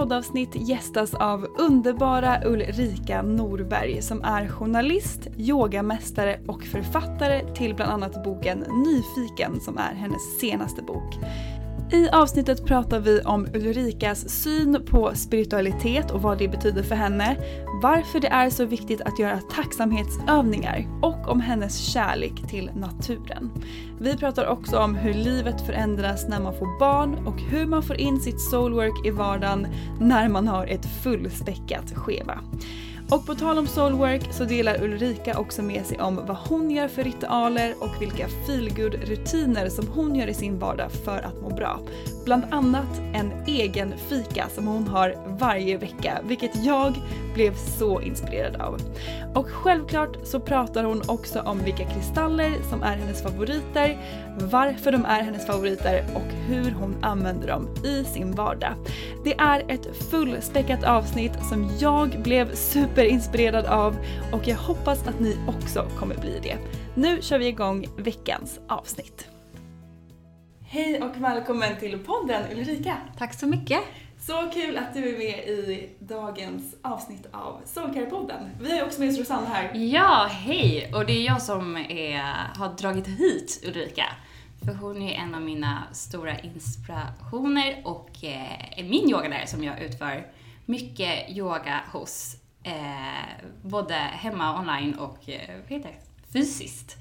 Poddavsnitt gästas av underbara Ulrika Norberg som är journalist, yogamästare och författare till bland annat boken Nyfiken som är hennes senaste bok. I avsnittet pratar vi om Ulrikas syn på spiritualitet och vad det betyder för henne, varför det är så viktigt att göra tacksamhetsövningar och om hennes kärlek till naturen. Vi pratar också om hur livet förändras när man får barn och hur man får in sitt soulwork i vardagen när man har ett fullspäckat schema. Och på tal om soulwork så delar Ulrika också med sig om vad hon gör för ritualer och vilka feelgood rutiner som hon gör i sin vardag för att må bra. Bland annat en egen fika som hon har varje vecka, vilket jag blev så inspirerad av. Och självklart så pratar hon också om vilka kristaller som är hennes favoriter, varför de är hennes favoriter och hur hon använder dem i sin vardag. Det är ett fullspäckat avsnitt som jag blev superinspirerad av och jag hoppas att ni också kommer bli det. Nu kör vi igång veckans avsnitt. Hej och välkommen till podden Ulrika! Tack så mycket. Så kul att du är med i dagens avsnitt av Soulcare-podden. Vi har ju också med oss Rosanna här. Ja, hej! Och det är jag som är, har dragit hit Ulrika. För hon är en av mina stora inspirationer och eh, är min yogalärare som jag utför mycket yoga hos. Eh, både hemma, online och eh, vad heter det? fysiskt.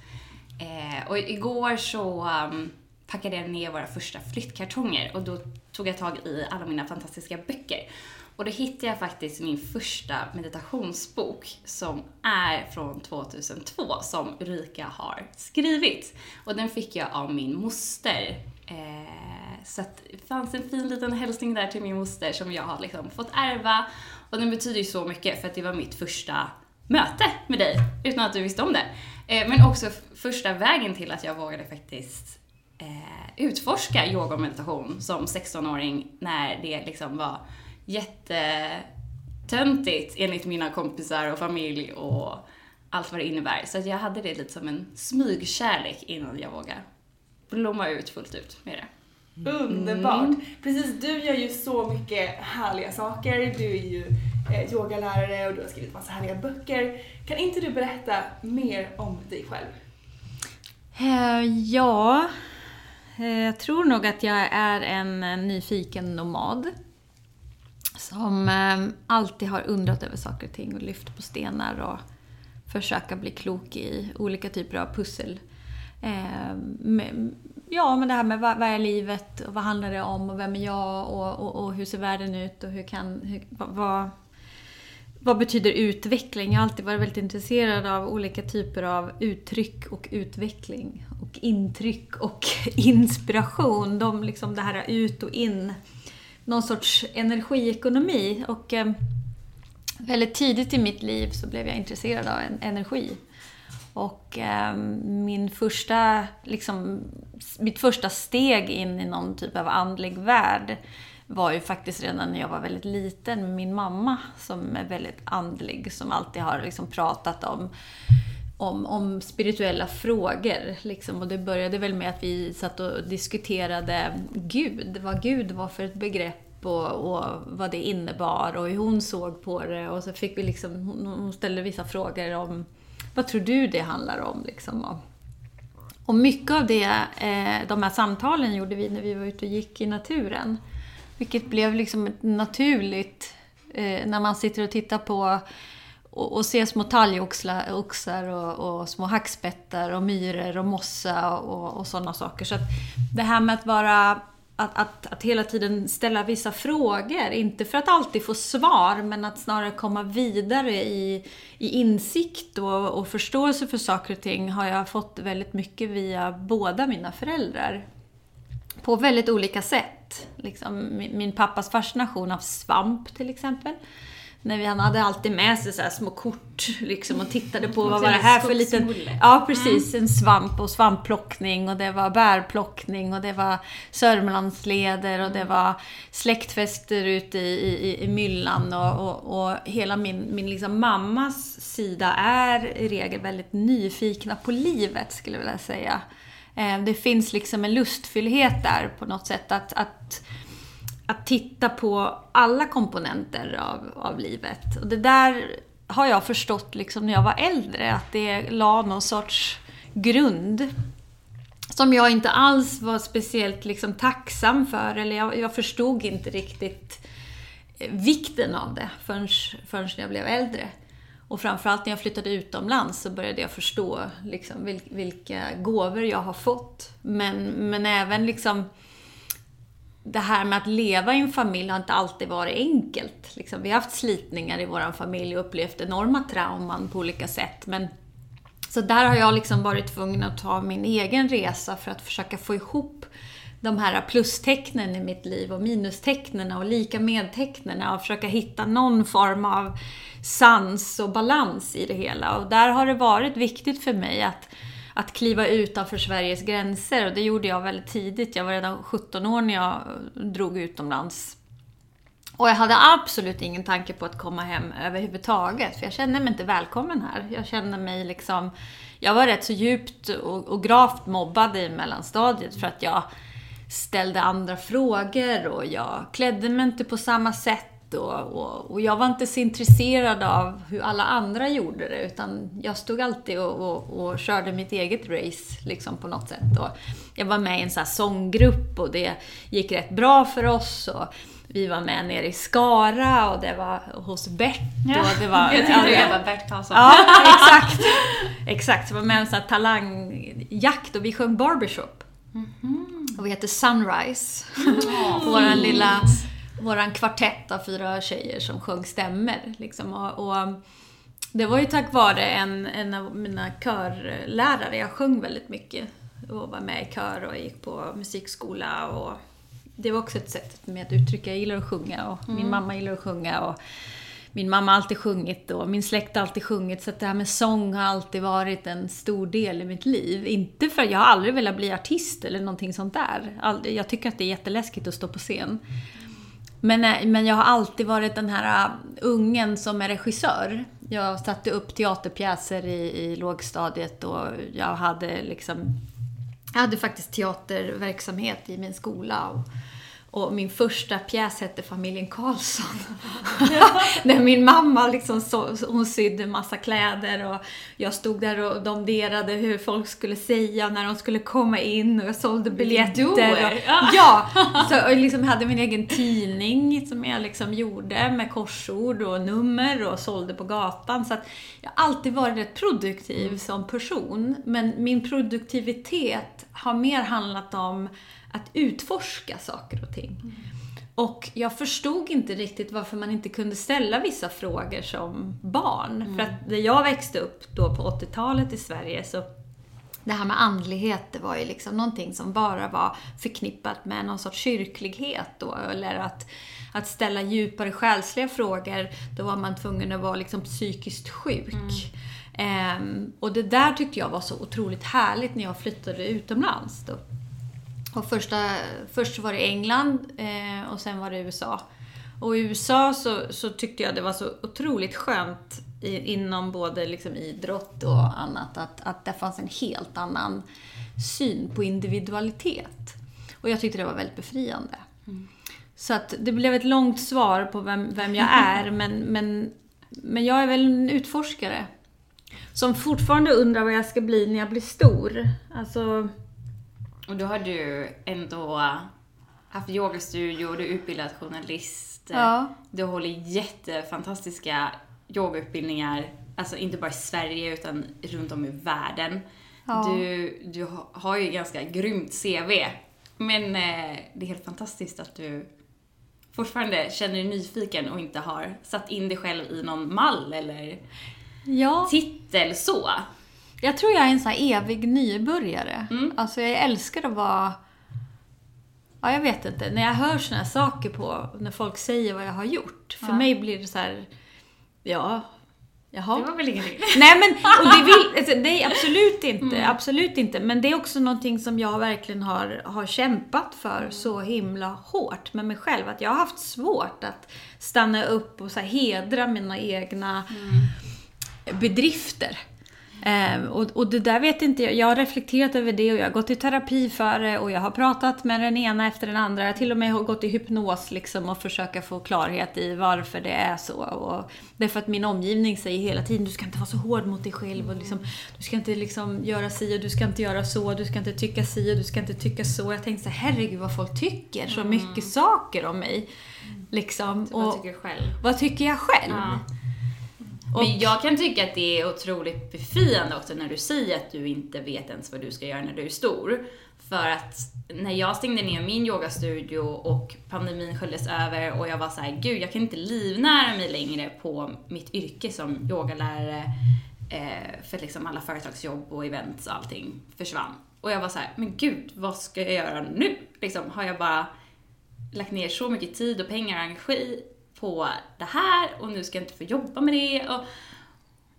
Eh, och igår så um, packade jag ner våra första flyttkartonger och då tog jag tag i alla mina fantastiska böcker. Och då hittade jag faktiskt min första meditationsbok som är från 2002 som Ulrika har skrivit. Och den fick jag av min moster. Eh, så att det fanns en fin liten hälsning där till min moster som jag har liksom fått ärva. Och den betyder ju så mycket för att det var mitt första möte med dig utan att du visste om det. Eh, men också första vägen till att jag vågade faktiskt eh, utforska yoga och meditation som 16-åring när det liksom var jättetöntigt enligt mina kompisar och familj och allt vad det innebär. Så att jag hade det lite som en smygkärlek innan jag vågade blomma ut fullt ut med det. Underbart! Mm. Precis, du gör ju så mycket härliga saker. Du är ju eh, yogalärare och du har skrivit massa härliga böcker. Kan inte du berätta mer om dig själv? Uh, ja, Eh, jag tror nog att jag är en nyfiken nomad. Som ehm, alltid har undrat över saker och ting och lyft på stenar och försöka bli klok i olika typer av pussel. Ehm, ja, men det här med vad, vad, är livet och vad handlar det om och vem är jag och, och, och hur ser världen ut och hur kan, hur, vad, vad betyder utveckling? Jag har alltid varit väldigt intresserad av olika typer av uttryck och utveckling. Och intryck och inspiration. De, liksom det här ut och in. Någon sorts energiekonomi. Och eh, väldigt tidigt i mitt liv så blev jag intresserad av energi. Och eh, min första, liksom, mitt första steg in i någon typ av andlig värld var ju faktiskt redan när jag var väldigt liten med min mamma som är väldigt andlig, som alltid har liksom pratat om om, om spirituella frågor. Liksom. Och det började väl med att vi satt och diskuterade Gud, vad Gud var för ett begrepp och, och, vad det innebar och hur hon såg på det. Och så fick vi liksom, hon ställde vissa frågor om vad tror du det handlar om? Liksom. Och, och mycket av det, eh, de här samtalen gjorde vi när vi var ute och gick i naturen. Vilket blev liksom naturligt eh, när man sitter och tittar på och, och ser små talgoxar och, och, små hackspettar och myror och mossa och, och sådana saker. Så att det här med att vara att, att, att hela tiden ställa vissa frågor, inte för att alltid få svar, men att snarare komma vidare i, i insikt och, och förståelse för saker och ting har jag fått väldigt mycket via båda mina föräldrar. På väldigt olika sätt. Liksom, min pappas fascination av svamp till exempel. När vi, han hade alltid med sig så små kort liksom, och tittade på vad var det här för liten... Ja, precis. En svamp och svampplockning och det var bärplockning och det var Sörmlandsleder och det var släktfester ute i, i, i myllan och, och, och hela min, min liksom mammas sida är i regel väldigt nyfikna på livet skulle jag vilja säga. Eh, det finns liksom en lustfylldhet där på något sätt. Att, att, att titta på alla komponenter av, av livet. Och det där har jag förstått liksom när jag var äldre, att det la någon sorts grund som jag inte alls var speciellt liksom tacksam för, eller jag, jag förstod inte riktigt eh, vikten av det förrän, förrän jag blev äldre. Och framförallt när jag flyttade utomlands så började jag förstå liksom, vilka gåvor jag har fått. Men, men även liksom det här med att leva i en familj har inte alltid varit enkelt. Liksom, vi har haft slitningar i vår familj och upplevt enorma trauman på olika sätt. Men, så där har jag liksom varit tvungen att ta min egen resa för att försöka få ihop de här plustecknen i mitt liv och minustecknen och lika medtecknen och försöka hitta någon form av sans och balans i det hela. Och där har det varit viktigt för mig att, att kliva utanför Sveriges gränser och det gjorde jag väldigt tidigt. Jag var redan 17 år när jag drog utomlands. Och jag hade absolut ingen tanke på att komma hem överhuvudtaget, för jag kände mig inte välkommen här. Jag kände mig liksom... Jag var rätt så djupt och, och gravt mobbad i mellanstadiet för att jag ställde andra frågor och jag klädde mig inte på samma sätt och, och, och, jag var inte så intresserad av hur alla andra gjorde det utan jag stod alltid och, och körde mitt eget race liksom på något sätt. Och jag var med i en sån sånggrupp och det gick rätt bra för oss. Och vi var med nere i Skara och det var hos Bert. Ja, och det var, jag tyckte det var Bert Karlsson. Ja, exakt. Exakt, så var med i en sån här talangjakt och vi sjöng barbershop. Mm -hmm. Och vi heter Sunrise. Oh, våran lilla våran kvartett av fyra tjejer som sjöng stämmer. Liksom. Och, och, det var ju tack vare en, en av mina körlärare. Jag sjöng väldigt mycket och var med i kör och gick på musikskola. Och det var också ett sätt för mig att uttrycka. Jag gillar att sjunga och mm. min mamma gillar att sjunga. Och min mamma har alltid sjungit och min släkt har alltid sjungit. Så det här med sång har alltid varit en stor del i mitt liv. Inte för att jag har aldrig velat bli artist eller någonting sånt där. Jag tycker att det är jätteläskigt att stå på scen. Men, eh, men jag har alltid varit den här eh, ungen som är regissör. Jag satte upp teaterpjäser i, i lågstadiet och jag hade liksom jag hade faktiskt teaterverksamhet i min skola. Och, och min första pjäs hette Familjen Karlsson. När min mamma liksom så, hon sydde massa kläder och jag stod där och domderade hur folk skulle säga när de skulle komma in och jag sålde biljetter. Och, ja! Så jag liksom hade min egen tidning som jag liksom gjorde med korsord och nummer och sålde på gatan. Så jag har alltid varit rätt produktiv mm. som person. Men min produktivitet har mer handlat om att utforska saker och ting. Mm. Och jag förstod inte riktigt varför man inte kunde ställa vissa frågor som barn. Mm. För att när jag växte upp då på 80-talet i Sverige så det här med andlighet, det var ju liksom någonting som bara var förknippat med någon sorts kyrklighet då, eller att, att ställa djupare själsliga frågor, då var man tvungen att vara liksom psykiskt sjuk. Mm. Um, och det där tyckte jag var så otroligt härligt när jag flyttade utomlands. Då och första, först var det England eh, och sen var det USA. Och i USA så, så tyckte jag det var så otroligt skönt i, inom både liksom idrott och annat att, att det fanns en helt annan syn på individualitet. Och jag tyckte det var väldigt befriande. Mm. Så att det blev ett långt svar på vem, vem jag är, men, men, men jag är väl en utforskare. Som fortfarande undrar vad jag ska bli när jag blir stor. Alltså, och då har du ändå haft yogastudio, du är utbildad journalist. Ja. Du håller jättefantastiska yogautbildningar, alltså inte bara i Sverige utan runt om i världen. Ja. Du, du har ju ganska grymt CV. Men eh, det är helt fantastiskt att du fortfarande känner dig nyfiken och inte har satt in dig själv i någon mall eller ja. titel så. Jag tror jag är en sån här evig nybörjare. Mm. Alltså jag älskar att vara... Ja, jag vet inte. När jag hör såna här saker på, när folk säger vad jag har gjort. För ja. mig blir det så här, ja, Jaha. Det var väl ingenting? Nej men, och det, vill, alltså, är absolut inte, mm. absolut inte. Men det är också någonting som jag verkligen har, har kämpat för mm. så himla hårt med mig själv. Att jag har haft svårt att stanna upp och så här, hedra mina egna mm. bedrifter. Eh, och, och, det där vet inte jag. Jag har reflekterat över det och jag har gått i terapi för det och jag har pratat med den ena efter den andra. Jag har till och med gått i hypnos liksom och försöka få klarhet i varför det är så. Och det är för att min omgivning säger hela tiden du ska inte vara så hård mot dig själv och liksom, du ska inte liksom göra si och du ska inte göra så, du ska inte tycka si och du ska inte tycka så. Jag tänkte så herregud vad folk tycker så mm. mycket saker om mig. Liksom. Och, vad tycker du själv? Vad tycker jag själv? Ja. Men jag kan tycka att det är otroligt befriande också när du säger att du inte vet ens vad du ska göra när du är stor. För att när jag stängde ner min yogastudio och pandemin sköljdes över och jag var så här, gud jag kan inte livnära mig längre på mitt yrke som yogalärare eh, för liksom alla företagsjobb och events och allting försvann. Och jag var så här, men gud vad ska jag göra nu? Liksom, har jag bara lagt ner så mycket tid och pengar och energi på det här och nu ska jag inte få jobba med det. Och,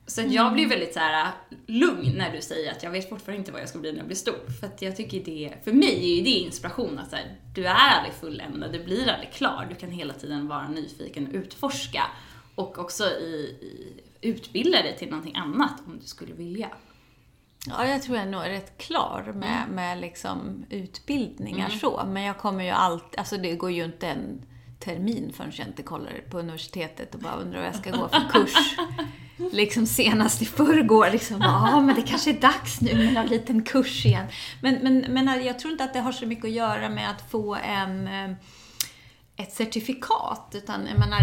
så att jag mm. blir väldigt så här lugn när du säger att jag vet fortfarande inte vad jag ska bli när jag blir stor. För att jag tycker det, för mig är ju det inspiration att så här, du är aldrig fulländad, du blir aldrig klar. Du kan hela tiden vara nyfiken och utforska. Och också i, i, utbilda dig till någonting annat om du skulle vilja. Ja, jag tror jag nog är rätt klar med, mm. med liksom utbildningar mm. så. Men jag kommer ju alltid, alltså det går ju inte en termin förrän jag inte kollar på universitetet och bara undrar vad jag ska gå för kurs. liksom senast i förrgår, liksom, ja men det kanske är dags nu med en liten kurs igen. Men, men, men jag tror inte att det har så mycket att göra med att få en, eh, ett certifikat, utan jag menar,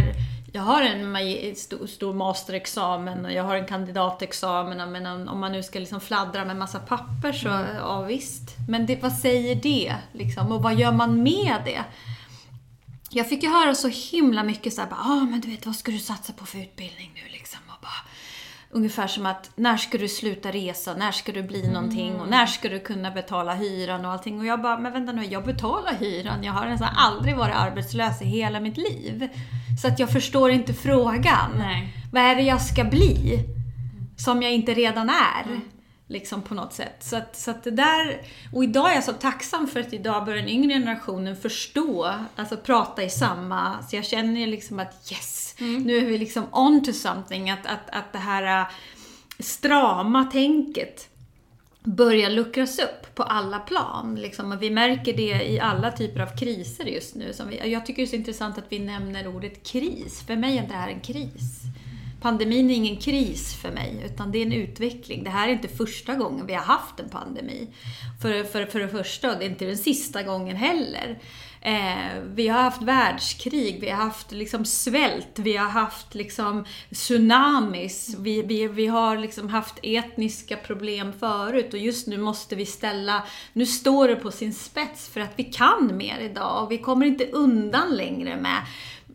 jag har en stor, stor masterexamen och jag har en kandidatexamen, men om man nu ska liksom fladdra med massa papper så, mm. ja visst. Men det, vad säger det? Liksom, och vad gör man med det? Jag fick ju höra så himla mycket såhär, ja ah, men du vet vad ska du satsa på för utbildning nu liksom? Och bara, ungefär som att, när ska du sluta resa? När ska du bli någonting? Och när ska du kunna betala hyran och allting? Och jag bara, men vänta nu, jag betalar hyran. Jag har nästan aldrig varit arbetslös i hela mitt liv. Så att jag förstår inte frågan. Nej. Vad är det jag ska bli? Som jag inte redan är. Mm. Liksom på något sätt. Så att, så att det där, och idag är jag så tacksam för att idag börjar den yngre generationen förstå, alltså prata i samma, så jag känner liksom att yes, mm. nu är vi liksom on to something, att, att, att det här äh, strama tänket börjar luckras upp på alla plan. Liksom. Och vi märker det i alla typer av kriser just nu. Som vi, jag tycker det är så intressant att vi nämner ordet kris. För mig är det här en kris. Pandemin är ingen kris för mig, utan det är en utveckling. Det här är inte första gången vi har haft en pandemi. För, för, för det första, och det är inte den sista gången heller. Eh, vi har haft världskrig, vi har haft liksom svält, vi har haft liksom tsunamis, vi, vi, vi har liksom haft etniska problem förut och just nu måste vi ställa, nu står det på sin spets för att vi kan mer idag och vi kommer inte undan längre med,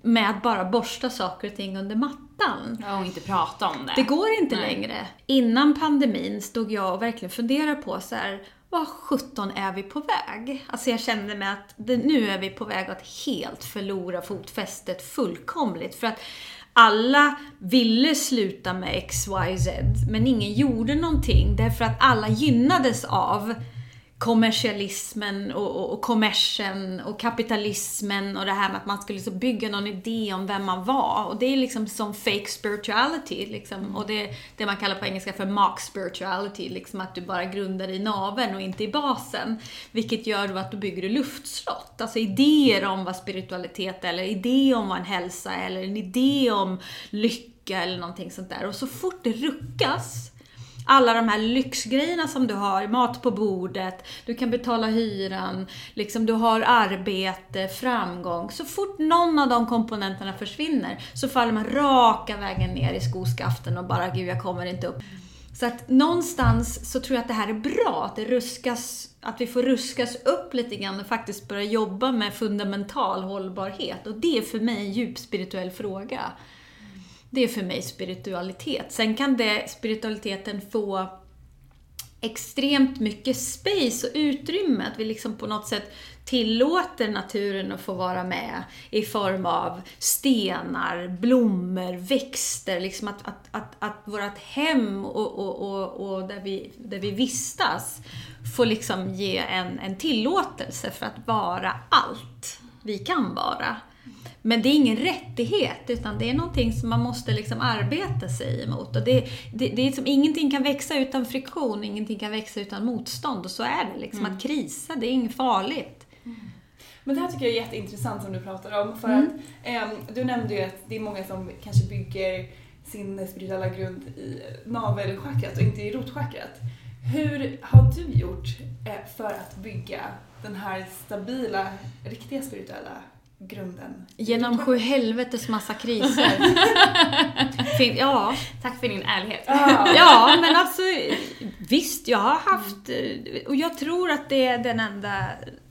med att bara borsta saker och ting under mattan. Ja, och inte prata om det. Det går inte Nej. längre. Innan pandemin stod jag och verkligen funderade på så här, vad sjutton är vi på väg? Alltså jag kände mig att det, nu är vi på väg att helt förlora fotfästet fullkomligt. För att alla ville sluta med XYZ, men ingen gjorde någonting därför att alla gynnades av kommersialismen och, och, och kommersen och kapitalismen och det här med att man skulle liksom bygga någon idé om vem man var. Och det är liksom som fake spirituality, liksom. och det, det man kallar på engelska för mock spirituality, liksom att du bara grundar i naveln och inte i basen. Vilket gör då att du bygger luftslott, alltså idéer om vad spiritualitet är, eller idé om vad en hälsa är, eller en idé om lycka eller någonting sånt där. Och så fort det ruckas alla de här lyxgrejerna som du har, mat på bordet, du kan betala hyran, liksom du har arbete, framgång. Så fort någon av de komponenterna försvinner så faller man raka vägen ner i skoskaften och bara gud, jag kommer inte upp. Så att någonstans så tror jag att det här är bra, att det ruskas, att vi får ruskas upp lite grann och faktiskt börja jobba med fundamental hållbarhet. Och det är för mig en djup spirituell fråga. Det är för mig spiritualitet. Sen kan det, spiritualiteten få extremt mycket space och utrymme. Att vi liksom på något sätt tillåter naturen att få vara med i form av stenar, blommor, växter. Liksom att, att, att, att vårt hem och, och, och, och där, vi, där vi vistas får liksom ge en, en tillåtelse för att vara allt vi kan vara. Men det är ingen rättighet, utan det är någonting som man måste liksom arbeta sig emot. Och det, det, det är som, ingenting kan växa utan friktion, ingenting kan växa utan motstånd. Och så är det. Liksom, Att krisa, det är inget farligt. Men det här tycker jag är jätteintressant som du pratar om. För Mm. att ehm, du nämnde ju att det är många som kanske bygger sin spirituella grund i navelchakrat och inte i rotchakrat. Hur har du gjort eh, för att bygga den här stabila, riktiga spirituella grunden? Genom sju helvetes massa kriser. Ja, Tack för din ärlighet. Ja, men alltså visst, jag har haft, eh, och jag tror att det är den enda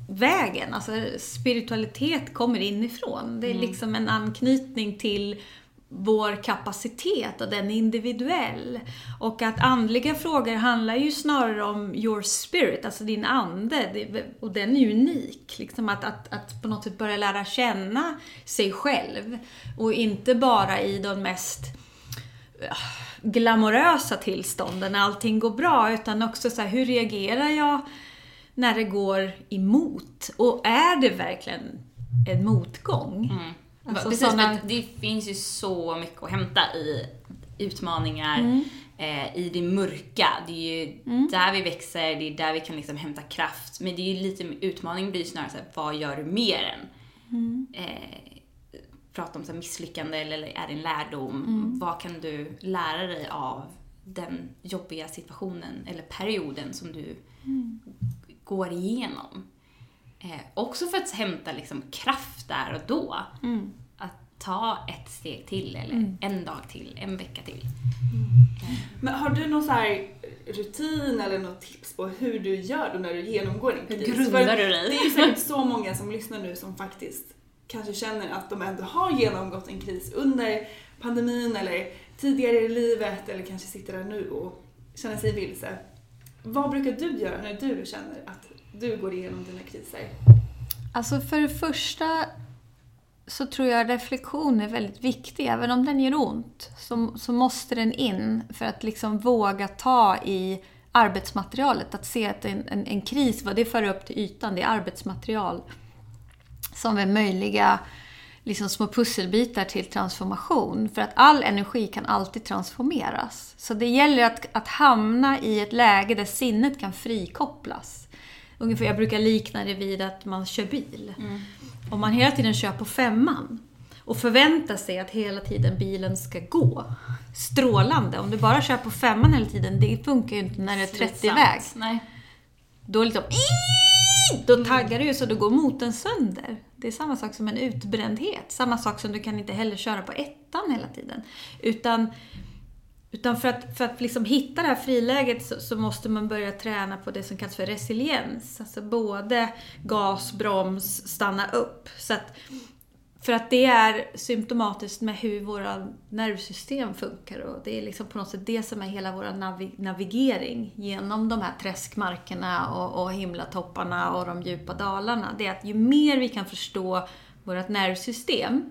vägen. Alltså spiritualitet kommer inifrån. Det är liksom en anknytning till vår kapacitet och den är individuell. Och att andliga frågor handlar ju snarare om your spirit, alltså din ande. Och den är ju unik. Liksom att, att, att på något sätt börja lära känna sig själv. Och inte bara i de mest äh, glamorösa tillstånden när allting går bra, utan också så här, hur reagerar jag när det går emot? Och är det verkligen en motgång? Mm. Alltså Precis, att det finns ju så mycket att hämta i utmaningar, Mm. eh, i det mörka. Det är ju där vi växer, det är där vi kan liksom hämta kraft. Men det är ju lite, utmaningen blir snarare såhär, vad gör du mer än? Mm. Eh, prata om så misslyckande eller är det en lärdom? Mm. Vad kan du lära dig av den jobbiga situationen eller perioden som du Mm. går igenom? Eh, också för att hämta liksom kraft där och då. Mm. Ta ett steg till eller en dag till, en vecka till. Men har du någon så här rutin eller något tips på hur du gör då när du genomgår en Hur kris? grundar För du dig? Det är ju säkert så många som lyssnar nu som faktiskt kanske känner att de ändå har genomgått en kris under pandemin eller tidigare i livet eller kanske sitter där nu och känner sig vilse. Vad brukar du göra när du känner att du går igenom dina kriser? Alltså för det första så tror jag reflektion är väldigt viktig. Även om den gör ont så, så måste den in för att liksom våga ta i arbetsmaterialet. Att se att en, en, en kris, vad det för upp till ytan, det är arbetsmaterial som är möjliga liksom små pusselbitar till transformation. För att all energi kan alltid transformeras. Så det gäller att, att hamna i ett läge där sinnet kan frikopplas. Ungefär, jag brukar likna det vid att man kör bil. Mm. Om man hela tiden kör på femman och förväntar sig att hela tiden bilen ska gå strålande. Om du bara kör på femman hela tiden, det funkar ju inte när det är 30-väg. Då liksom då taggar du ju så då går motorn sönder. Det är samma sak som en utbrändhet. Samma sak som du kan inte heller köra på ettan hela tiden. Utan, utan för att, för att liksom hitta det här friläget så, så, måste man börja träna på det som kallas för resiliens. Alltså både gas, broms, stanna upp. Så att för att det är symptomatiskt med hur våra nervsystem funkar och det är liksom på något sätt det som är hela vår navi navigering genom de här träskmarkerna och, och himlatopparna och de djupa dalarna. Det är att ju mer vi kan förstå vårt nervsystem,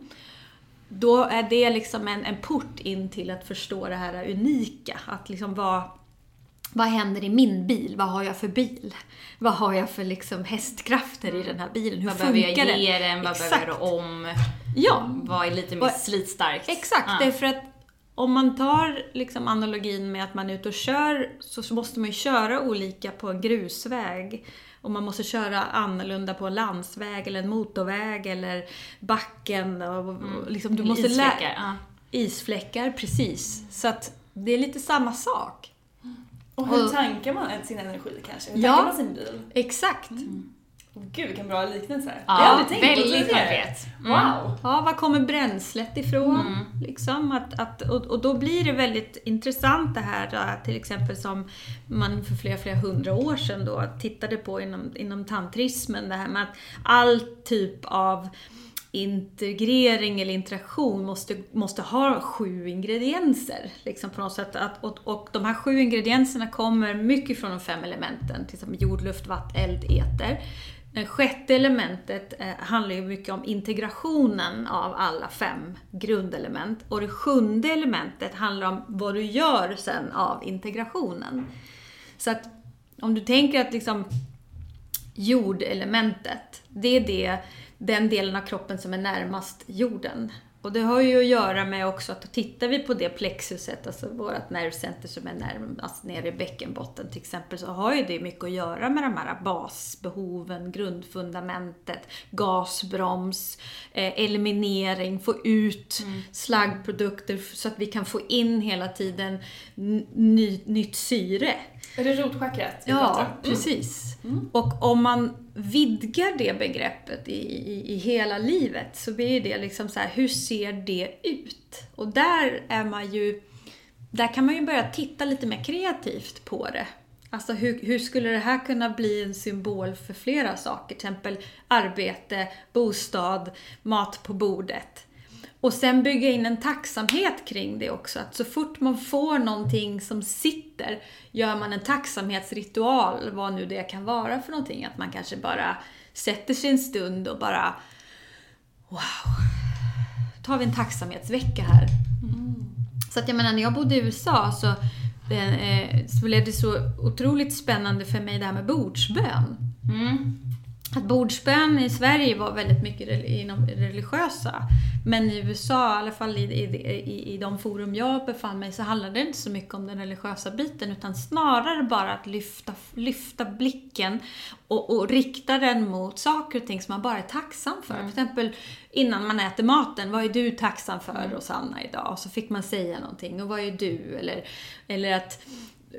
då är det liksom en, en port in till att förstå det här unika. Att liksom vara vad händer i min bil? Vad har jag för bil? Vad har jag för liksom hästkrafter i den här bilen? Hur vad funkar den? Vad behöver jag ge den? Vad behöver jag om? Ja. Vad är lite mer slitstarkt? Exakt, ja. därför att om man tar liksom analogin med att man är ute och kör så måste man ju köra olika på en grusväg. Och man måste köra annorlunda på en landsväg eller en motorväg eller backen. Och, mm. liksom, du måste Isfläckar. Ja. Isfläckar, precis. Så att det är lite samma sak. Och hur och, tankar man sin energi kanske? Hur ja, tankar man sin bil? Exakt. Mm. Gud vilken bra liknelse. Ja, väldigt konkret. Mm. Wow. Ja, var kommer bränslet ifrån? Mm. Liksom, att, att, och, och, då blir det väldigt intressant det här till exempel som man för flera, flera hundra år sedan då tittade på inom, inom tantrismen. Det här med att all typ av integrering eller interaktion måste, måste ha sju ingredienser. Liksom på något sätt. Att, och, och de här sju ingredienserna kommer mycket från de fem elementen, till exempel jord, luft, vatten, eld, eter. Det sjätte elementet eh, handlar ju mycket om integrationen av alla fem grundelement. Och det sjunde elementet handlar om vad du gör sen av integrationen. Så att om du tänker att liksom jordelementet, det är det den delen av kroppen som är närmast jorden. Och det har ju att göra med också att tittar vi på det plexuset, alltså vårt nervcenter som är närmast nere i bäckenbotten till exempel, så har ju det mycket att göra med de här basbehoven, grundfundamentet, gasbroms, eh, eliminering, få ut mm. slaggprodukter så att vi kan få in hela tiden ny, nytt syre. Är det rotchakrat? Ja, mm. precis. Mm. Och om man vidgar det begreppet i, i, i hela livet så blir det liksom så här, hur ser det ut? Och där är man ju, där kan man ju börja titta lite mer kreativt på det. Alltså hur, hur skulle det här kunna bli en symbol för flera saker? Till exempel arbete, bostad, mat på bordet. Och sen bygga in en tacksamhet kring det också. Att så fort man får någonting som sitter, gör man en tacksamhetsritual, vad nu det kan vara för någonting. Att man kanske bara sätter sig en stund och bara Wow! tar vi en tacksamhetsvecka här. Mm. Så att jag menar, när jag bodde i USA så, eh, eh, så blev det så otroligt spännande för mig det här med bordsbön. Mm att bordsbön i Sverige var väldigt mycket inom religiösa. Men i USA, i alla fall i, i, i de forum jag befann mig så handlade det inte så mycket om den religiösa biten utan snarare bara att lyfta, lyfta blicken och, och rikta den mot saker och ting som man bara är tacksam för. Mm. Till exempel innan man äter maten, vad är du tacksam för mm. Rosanna idag? Och så fick man säga någonting. Och vad är du? Eller, eller att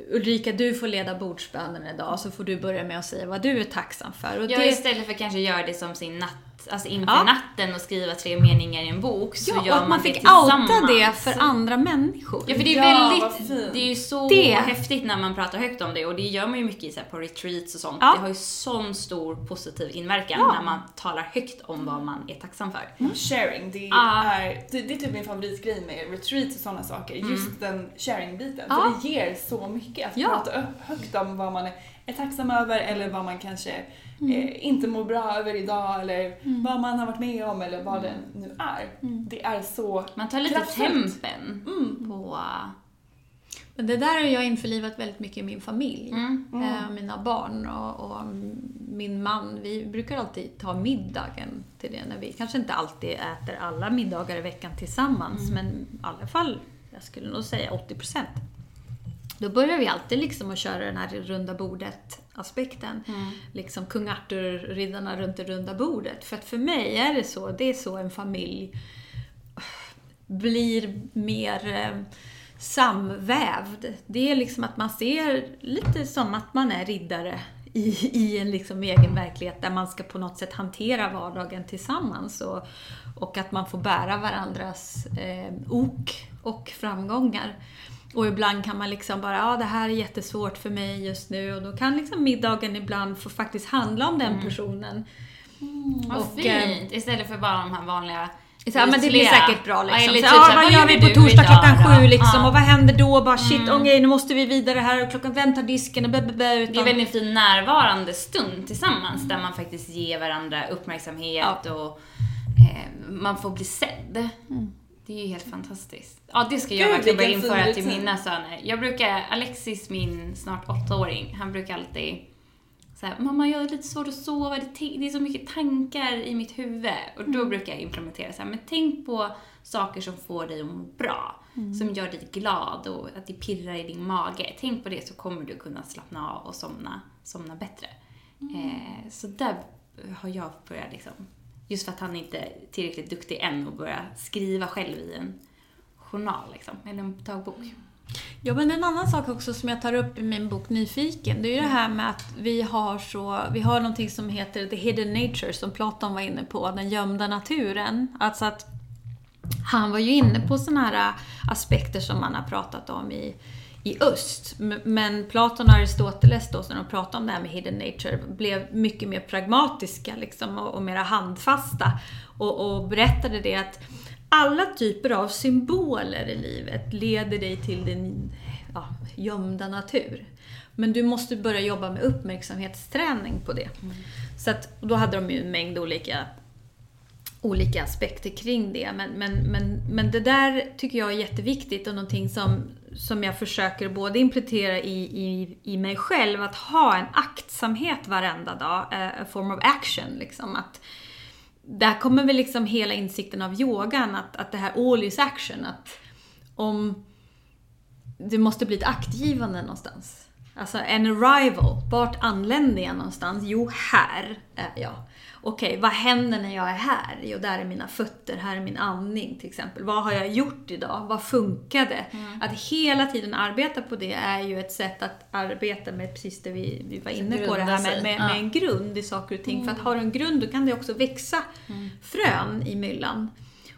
Ulrika, du får leda bordsbönen idag, så får du börja med att säga vad du är tacksam för. Och ja, det... istället för att kanske göra det som sin natt alltså inför ja. natten och skriva tre meningar i en bok så ja, gör och att man, fick outa det för andra människor. Ja, för det är ja, väldigt, det är ju så det. häftigt när man pratar högt om det och det gör man ju mycket så på retreats och sånt. Ja. Det har ju sån stor positiv inverkan ja. när man talar högt om vad man är tacksam för. Mm. Sharing, det, är, det, det, är typ min favoritgrej med retreats och sådana saker. Mm. Just den sharing-biten. För det ger så mycket att prata högt om vad man är tacksam över eller vad man kanske mm. eh, inte mår bra över idag eller mm. vad man har varit med om eller vad det nu är. Mm. Det är så Man tar lite kraftfullt. tempen mm. på Men det där har jag införlivat väldigt mycket i min familj. Mm. Eh, mina barn och, och min man. Vi brukar alltid ta middagen till det. När vi kanske inte alltid äter alla middagar i veckan tillsammans. Men i alla fall, jag skulle nog säga 80 procent. Då börjar vi alltid liksom att köra den här runda bordet-aspekten. Liksom kung Arthur-riddarna runt det runda bordet. För att för mig är det så, det är så en familj blir mer eh, samvävd. Det är liksom att man ser lite som att man är riddare i, i en liksom egen verklighet där man ska på något sätt hantera vardagen tillsammans och, och att man får bära varandras eh, ok och framgångar. Och ibland kan man liksom bara, ja det här är jättesvårt för mig just nu och då kan liksom middagen ibland få faktiskt handla om den personen. Vad Och, eh, fint! Istället för bara de här vanliga så, ja, men det blir säkert bra liksom. Ja, Så, eller ja, typ så här, vad gör vi på torsdag klockan sju liksom? Ja. Mm. Och vad händer då? Bara shit, okej nu måste vi vidare här och klockan, vem tar disken? Och bä, bä, Det är utan, väl en fin närvarande stund tillsammans där man faktiskt ger varandra uppmärksamhet och eh, man får bli sedd. Det är ju helt fantastiskt. Ja, det ska jag Gud, verkligen börja införa till mina söner. Jag brukar, Alexis, min snart åttaåring, han brukar alltid säga mamma jag har lite svårt att sova, det, det är så mycket tankar i mitt huvud. Och då brukar jag implementera så här, men tänk på saker som får dig att må bra. Som gör dig glad och att det pirrar i din mage. Tänk på det så kommer du kunna slappna av och somna, somna bättre. Eh, så där har jag börjat liksom, just för att han inte är tillräckligt duktig än att börja skriva själv i en journal liksom, eller en dagbok. Ja, men en annan sak också som jag tar upp i min bok Nyfiken, det är ju det här med att vi har så, vi har någonting som heter the hidden nature, som Platon var inne på, den gömda naturen. Alltså att han var ju inne på sådana här aspekter som man har pratat om i, i öst. Men Platon och Aristoteles då, när de pratade om det här med hidden nature, blev mycket mer pragmatiska liksom, och, och mera handfasta. Och, och berättade det att alla typer av symboler i livet leder dig till din ja, gömda natur. Men du måste börja jobba med uppmärksamhetsträning på det. Så att, då hade de ju en mängd olika olika aspekter kring det. Men, men, men, men det där tycker jag är jätteviktigt och någonting som, som jag försöker både implementera i, i, i mig själv, att ha en aktsamhet varenda dag, eh, a form of action. Liksom, att, där kommer väl liksom hela insikten av yogan, att, att det här all is action. Att om det måste bli ett aktgivande någonstans. Alltså en arrival. Vart anländer jag någonstans? Jo, här är jag. Okej, vad händer när jag är här? Jo, där är mina fötter, här är min andning till exempel. Vad har jag gjort idag? Vad funkade? Att hela tiden arbeta på det är ju ett sätt att arbeta med precis det vi, vi var inne på, det här med, med, med en grund i saker och ting. För att har du en grund, då kan det också växa frön i myllan.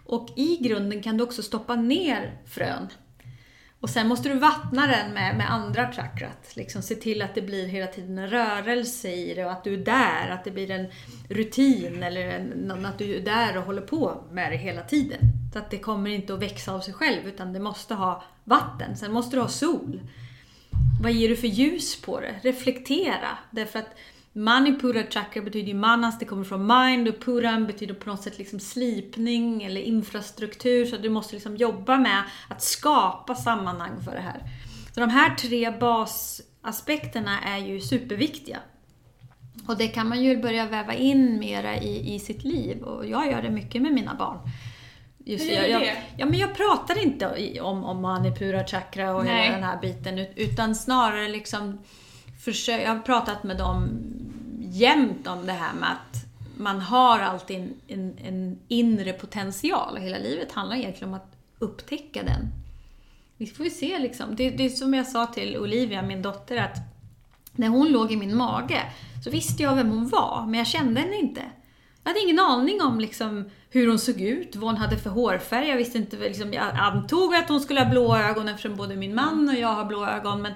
Och i grunden kan du också stoppa ner frön. Och sen måste du vattna den med, med andra chakrat. Liksom se till att det blir hela tiden en rörelse i det och att du är där, att det blir en rutin eller en, att du är där och håller på med det hela tiden. Så att det kommer inte att växa av sig själv utan det måste ha vatten. Sen måste du ha sol. Vad ger du för ljus på det? Reflektera. Därför att Manipura chakra betyder ju manas, det kommer från mind och puram betyder på något sätt liksom slipning eller infrastruktur. Så du måste liksom jobba med att skapa sammanhang för det här. Så de här tre basaspekterna är ju superviktiga. Och det kan man ju börja väva in mera i, i sitt liv och jag gör det mycket med mina barn. Just Hur gör jag, du jag, det? ja, men jag pratar inte om, om manipura chakra och Nej. hela den här biten ut- utan snarare liksom jag har pratat med dem jämt om det här med att man har alltid en, en, en inre potential hela livet handlar egentligen om att upptäcka den. Vi får ju se liksom. Det, det är som jag sa till Olivia, min dotter, att när hon låg i min mage så visste jag vem hon var, men jag kände henne inte. Jag hade ingen aning om liksom, hur hon såg ut, vad hon hade för hårfärg. Jag visste inte, liksom, jag antog att hon skulle ha blå ögon eftersom både min man och jag har blå ögon, men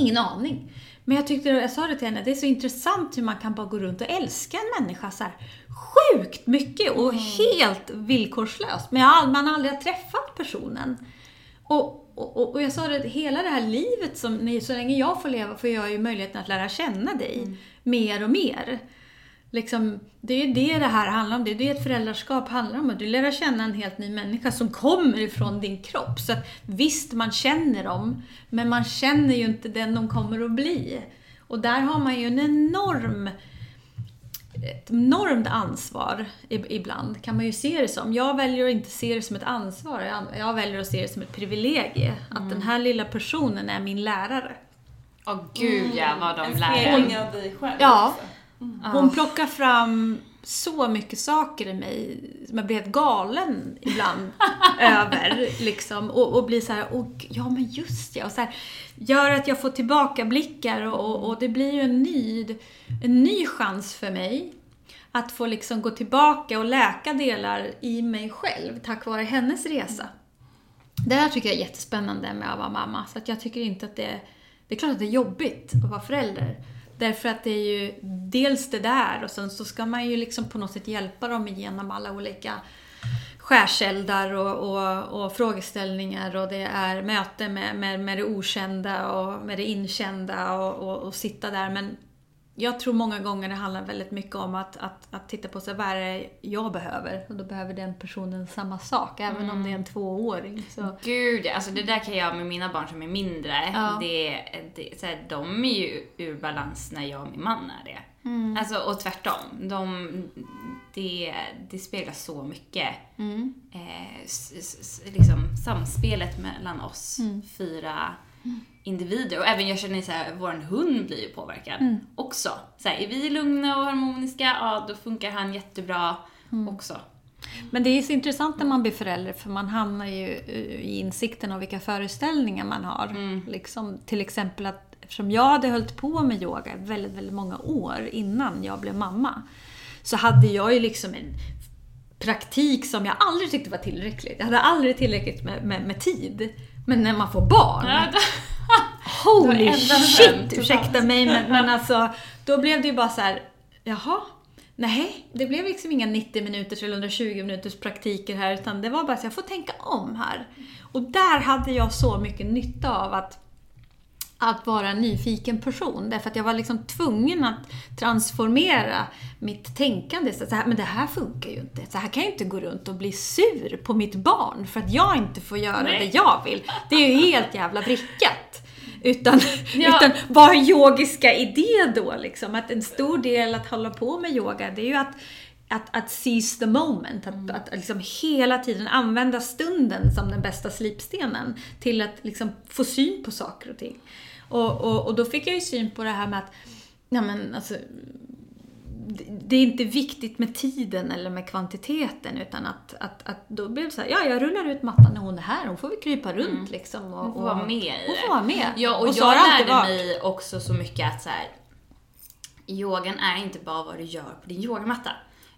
ingen aning. Men jag tyckte, jag sa det till henne, det är så intressant hur man kan bara gå runt och älska en människa så här sjukt mycket och helt villkorslöst. Men jag, har man aldrig har träffat personen. Och, och, och jag sa det, hela det här livet, som, så länge jag får leva får jag ju möjligheten att lära känna dig mer och mer. Liksom, det är ju det det här handlar om. Det är det ett föräldraskap handlar om. Att du lär känna en helt ny människa som kommer ifrån din kropp. Så att, visst, man känner dem, men man känner ju inte den de kommer att bli. Och där har man ju en enorm ett enormt ansvar ibland, kan man ju se det som. Jag väljer att inte se det som ett ansvar, jag väljer att se det som ett privilegie. Mm. Att den här lilla personen är min lärare. Åh oh, gud ja, vad de lär En av dig själv Ja. Mm. Hon plockar fram så mycket saker i mig som jag blir helt galen ibland över. Liksom, och, och blir så här, och, ja men just ja. Och så här, gör att jag får tillbakablickar och, och det blir ju en ny, en ny chans för mig att få liksom gå tillbaka och läka delar i mig själv tack vare hennes resa. Det här tycker jag är jättespännande med att vara mamma. Så att jag tycker inte att det... Det är klart att det är jobbigt att vara förälder. Därför att det är ju dels det där och sen så ska man ju liksom på något sätt hjälpa dem igenom alla olika skärseldar och, och, och frågeställningar och det är möte med, med, med det okända och med det inkända och, och, och sitta där. Men jag tror många gånger det handlar väldigt mycket om att, att, att titta på sig, vad är det jag behöver? Och då behöver den personen samma sak, även mm. om det är en tvååring. Så. Gud, alltså det där kan jag med mina barn som är mindre, ja. det, det, så här, de är ju ur balans när jag och min man är det. Mm. Alltså, och tvärtom. De, det, det speglar så mycket. Mm. Eh, s, s, liksom, samspelet mellan oss mm. fyra individer. Och även jag känner så här, vår hund blir ju påverkad mm. också. Så här, är vi lugna och harmoniska, ja då funkar han jättebra mm. också. Men det är så intressant när man blir förälder för man hamnar ju i insikten av vilka föreställningar man har. Mm. Liksom, till exempel att eftersom jag hade hållit på med yoga väldigt, väldigt många år innan jag blev mamma så hade jag ju liksom en praktik som jag aldrig tyckte var tillräckligt. Jag hade aldrig tillräckligt med, med, med tid. Men när man får barn, ja, holy shit! Ursäkta mig, men, men alltså, då blev det ju bara så här, jaha, nej, det blev liksom inga 90 minuters eller 120 minuters praktiker här, utan det var bara så jag får tänka om här. Och där hade jag så mycket nytta av att att vara en nyfiken person. Därför att jag var liksom tvungen att transformera mitt tänkande. Så här, men det här funkar ju inte. Så här kan jag inte gå runt och bli sur på mitt barn för att jag inte får göra Nej. det jag vill. Det är ju helt jävla vrickat. Utan, ja. utan vad är yogiska idé då? Liksom? Att en stor del att hålla på med yoga, det är ju att att, att seize the moment, att, mm. att liksom hela tiden använda stunden som den bästa slipstenen till att liksom få syn på saker och ting. Och, och, och då fick jag ju syn på det här med att, ja men alltså, det är inte viktigt med tiden eller med kvantiteten utan att, att, att då blev det så här, ja jag rullar ut mattan när hon är här, hon får väl krypa runt mm. liksom. Och, hon får vara med Hon får vara med. Ja, och, och jag lärde mig också så mycket att så här, yogan är inte bara vad du gör på din yogamatta.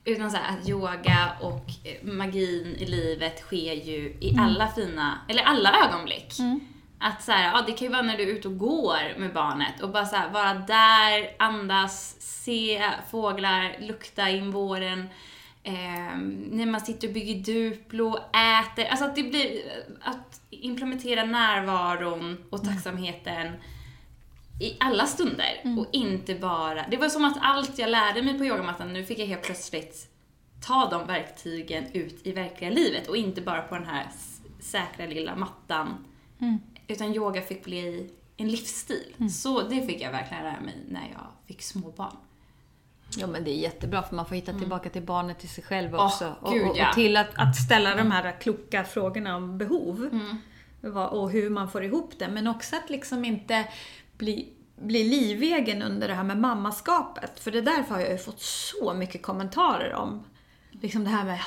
Utan så här, att yoga och magin i livet sker ju i mm. alla fina, eller alla ögonblick. Mm. Att så här, ja, det kan ju vara när du är ute och går med barnet och bara så här, vara där, andas, se fåglar, lukta in våren. Eh, när man sitter och bygger duplo, äter. Alltså att det blir, att implementera närvaron och mm. tacksamheten mm. i alla stunder. Mm. Och inte bara, det var som att allt jag lärde mig på yogamattan, nu fick jag helt plötsligt ta de verktygen ut i verkliga livet och inte bara på den här säkra lilla mattan. Mm. Utan yoga fick bli en livsstil. Mm. Så det fick jag verkligen lära mig när jag fick småbarn. Ja men det är jättebra för man får hitta mm. tillbaka till barnet till sig själv också. Oh, Gud, och, och, och, till att, att ställa de här kloka frågorna om behov. Mm. Och hur man får ihop det. Men också att liksom inte bli, bli livegen under det här med mammaskapet. För det därför har jag ju fått så mycket kommentarer om. Liksom det här med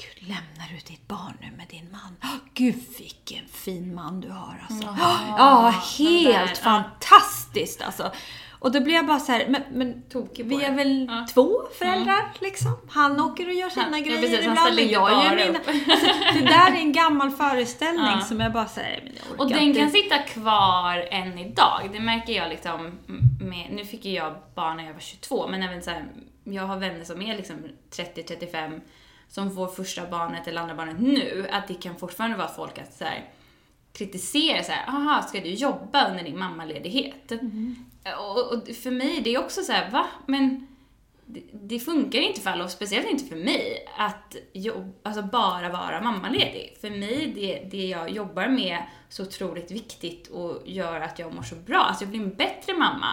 Gud, lämnar du ditt barn nu med din man? Oh, Gud, vilken fin man du har alltså. Ja, ja helt fantastiskt alltså. Och då blir jag bara så här, men, men vi är väl ja. två föräldrar mm. liksom? Han åker och gör sina han, grejer ja, precis, ibland, men jag gör mina. Alltså, det där är en gammal föreställning ja. som jag bara säger, Och den inte. kan sitta kvar än idag. Det märker jag liksom med, nu fick ju jag barn när jag var 22, men även så här, jag har vänner som är liksom 30-35 som får första barnet eller andra barnet nu, att det kan fortfarande vara folk att så här, kritisera så här, aha, ska du jobba under din mammaledighet? Mm. Och, och, för mig det är också så här, va? Men det, det funkar inte för alla, och speciellt inte för mig, att jobb, alltså bara vara mammaledig. För mig, det, det jag jobbar med så otroligt viktigt och gör att jag mår så bra. Alltså jag blir en bättre mamma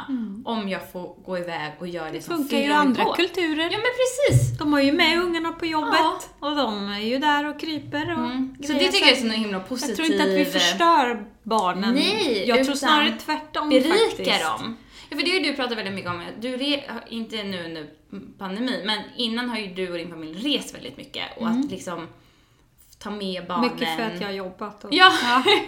om jag får gå iväg och göra det, Det som funkar ju i andra på. kulturer. Ja men precis! De har ju med ungarna på jobbet Ja. och de är ju där och kryper och Mm. Så det tycker jag är så himla Jag positiv... tror inte att vi förstör barnen. Nej, Jag tror snarare tvärtom berika faktiskt. dem. Ja, för det har ju du pratat väldigt mycket om. Du inte nu under pandemin, men innan har ju du och din familj rest väldigt mycket. Och att liksom ta med barnen. Mycket för att jag har jobbat. Och, Ja,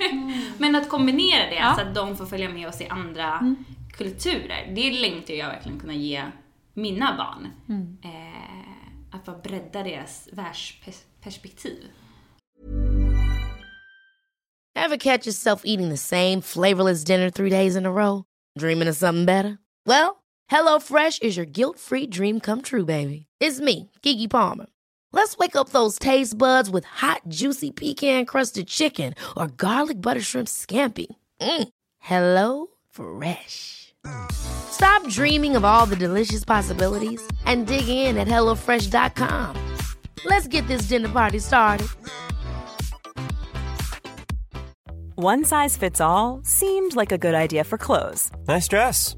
men att kombinera det Ja. så att de får följa med oss i andra kulturer. Det längtar jag verkligen kunna ge mina barn. Eh, att bara bredda deras världsperspektiv. Ever catch yourself eating the same flavorless dinner three days in a row? Dreaming of something better? Well, HelloFresh is your guilt-free dream come true, baby. It's me, Kiki Palmer. Let's wake up those taste buds with hot, juicy pecan-crusted chicken or garlic butter shrimp scampi. Mm. Hello Fresh. Stop dreaming of all the delicious possibilities and dig in at HelloFresh.com. Let's get this dinner party started. One size fits all seemed like a good idea for clothes Nice dress.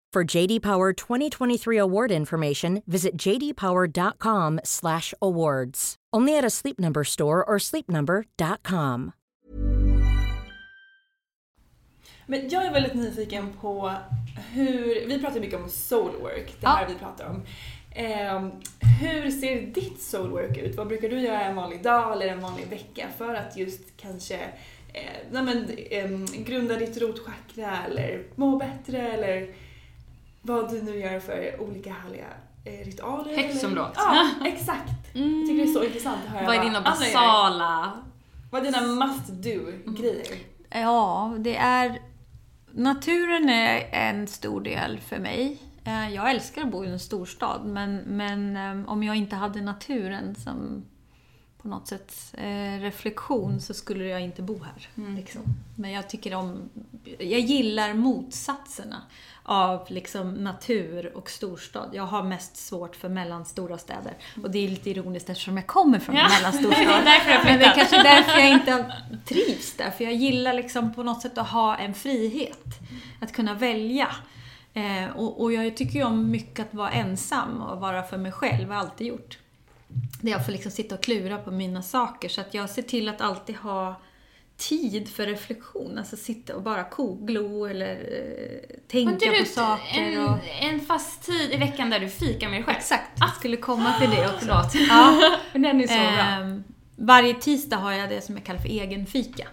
For JD Power 2023 award information, visit jdpower.com/awards. Only at a Sleep Number store or sleepnumber.com. Men jag är väldigt nyfiken på hur, vi pratar mycket om soulwork, det här vi pratar om. Ehm, hur ser ditt soulwork ut? Vad brukar du göra en vanlig dag eller en vanlig vecka för att just kanske eh, nej men, ehm, grunda ditt rotchakra eller må bättre eller vad du nu gör för olika härliga eh, ritualer? Häxområdet. eller- Ja, exakt. Jag tycker det är så intressant att höra Vad är dina basala... Vad är dina must do-grejer? Ja, det är... Naturen är en stor del för mig. Eh, Jag älskar att bo i en storstad, men, men eh, om jag inte hade naturen som på något sätt eh, reflektion så skulle jag inte bo här. Liksom. Men jag tycker om... Jag gillar motsatserna av liksom natur och storstad. Jag har mest svårt för mellanstora städer. Och det är lite ironiskt eftersom jag kommer från en Ja, mellanstor stad. Men det är kanske därför jag inte trivs där. För jag gillar liksom på något sätt att ha en frihet. Att kunna välja. Eh, och, och jag tycker ju om mycket att vara ensam och vara för mig själv. har alltid gjort. Där jag får liksom sitta och klura på mina saker. Så att jag ser till att alltid ha tid för reflektion. Alltså sitta och bara ko-glo eller eh, tänka på saker. en, och... en fast tid i veckan där du fikar med dig själv? Exakt, jag skulle komma till det också. Ja. Men den är så bra. Ehm, varje tisdag har jag det som jag kallar för egen fika.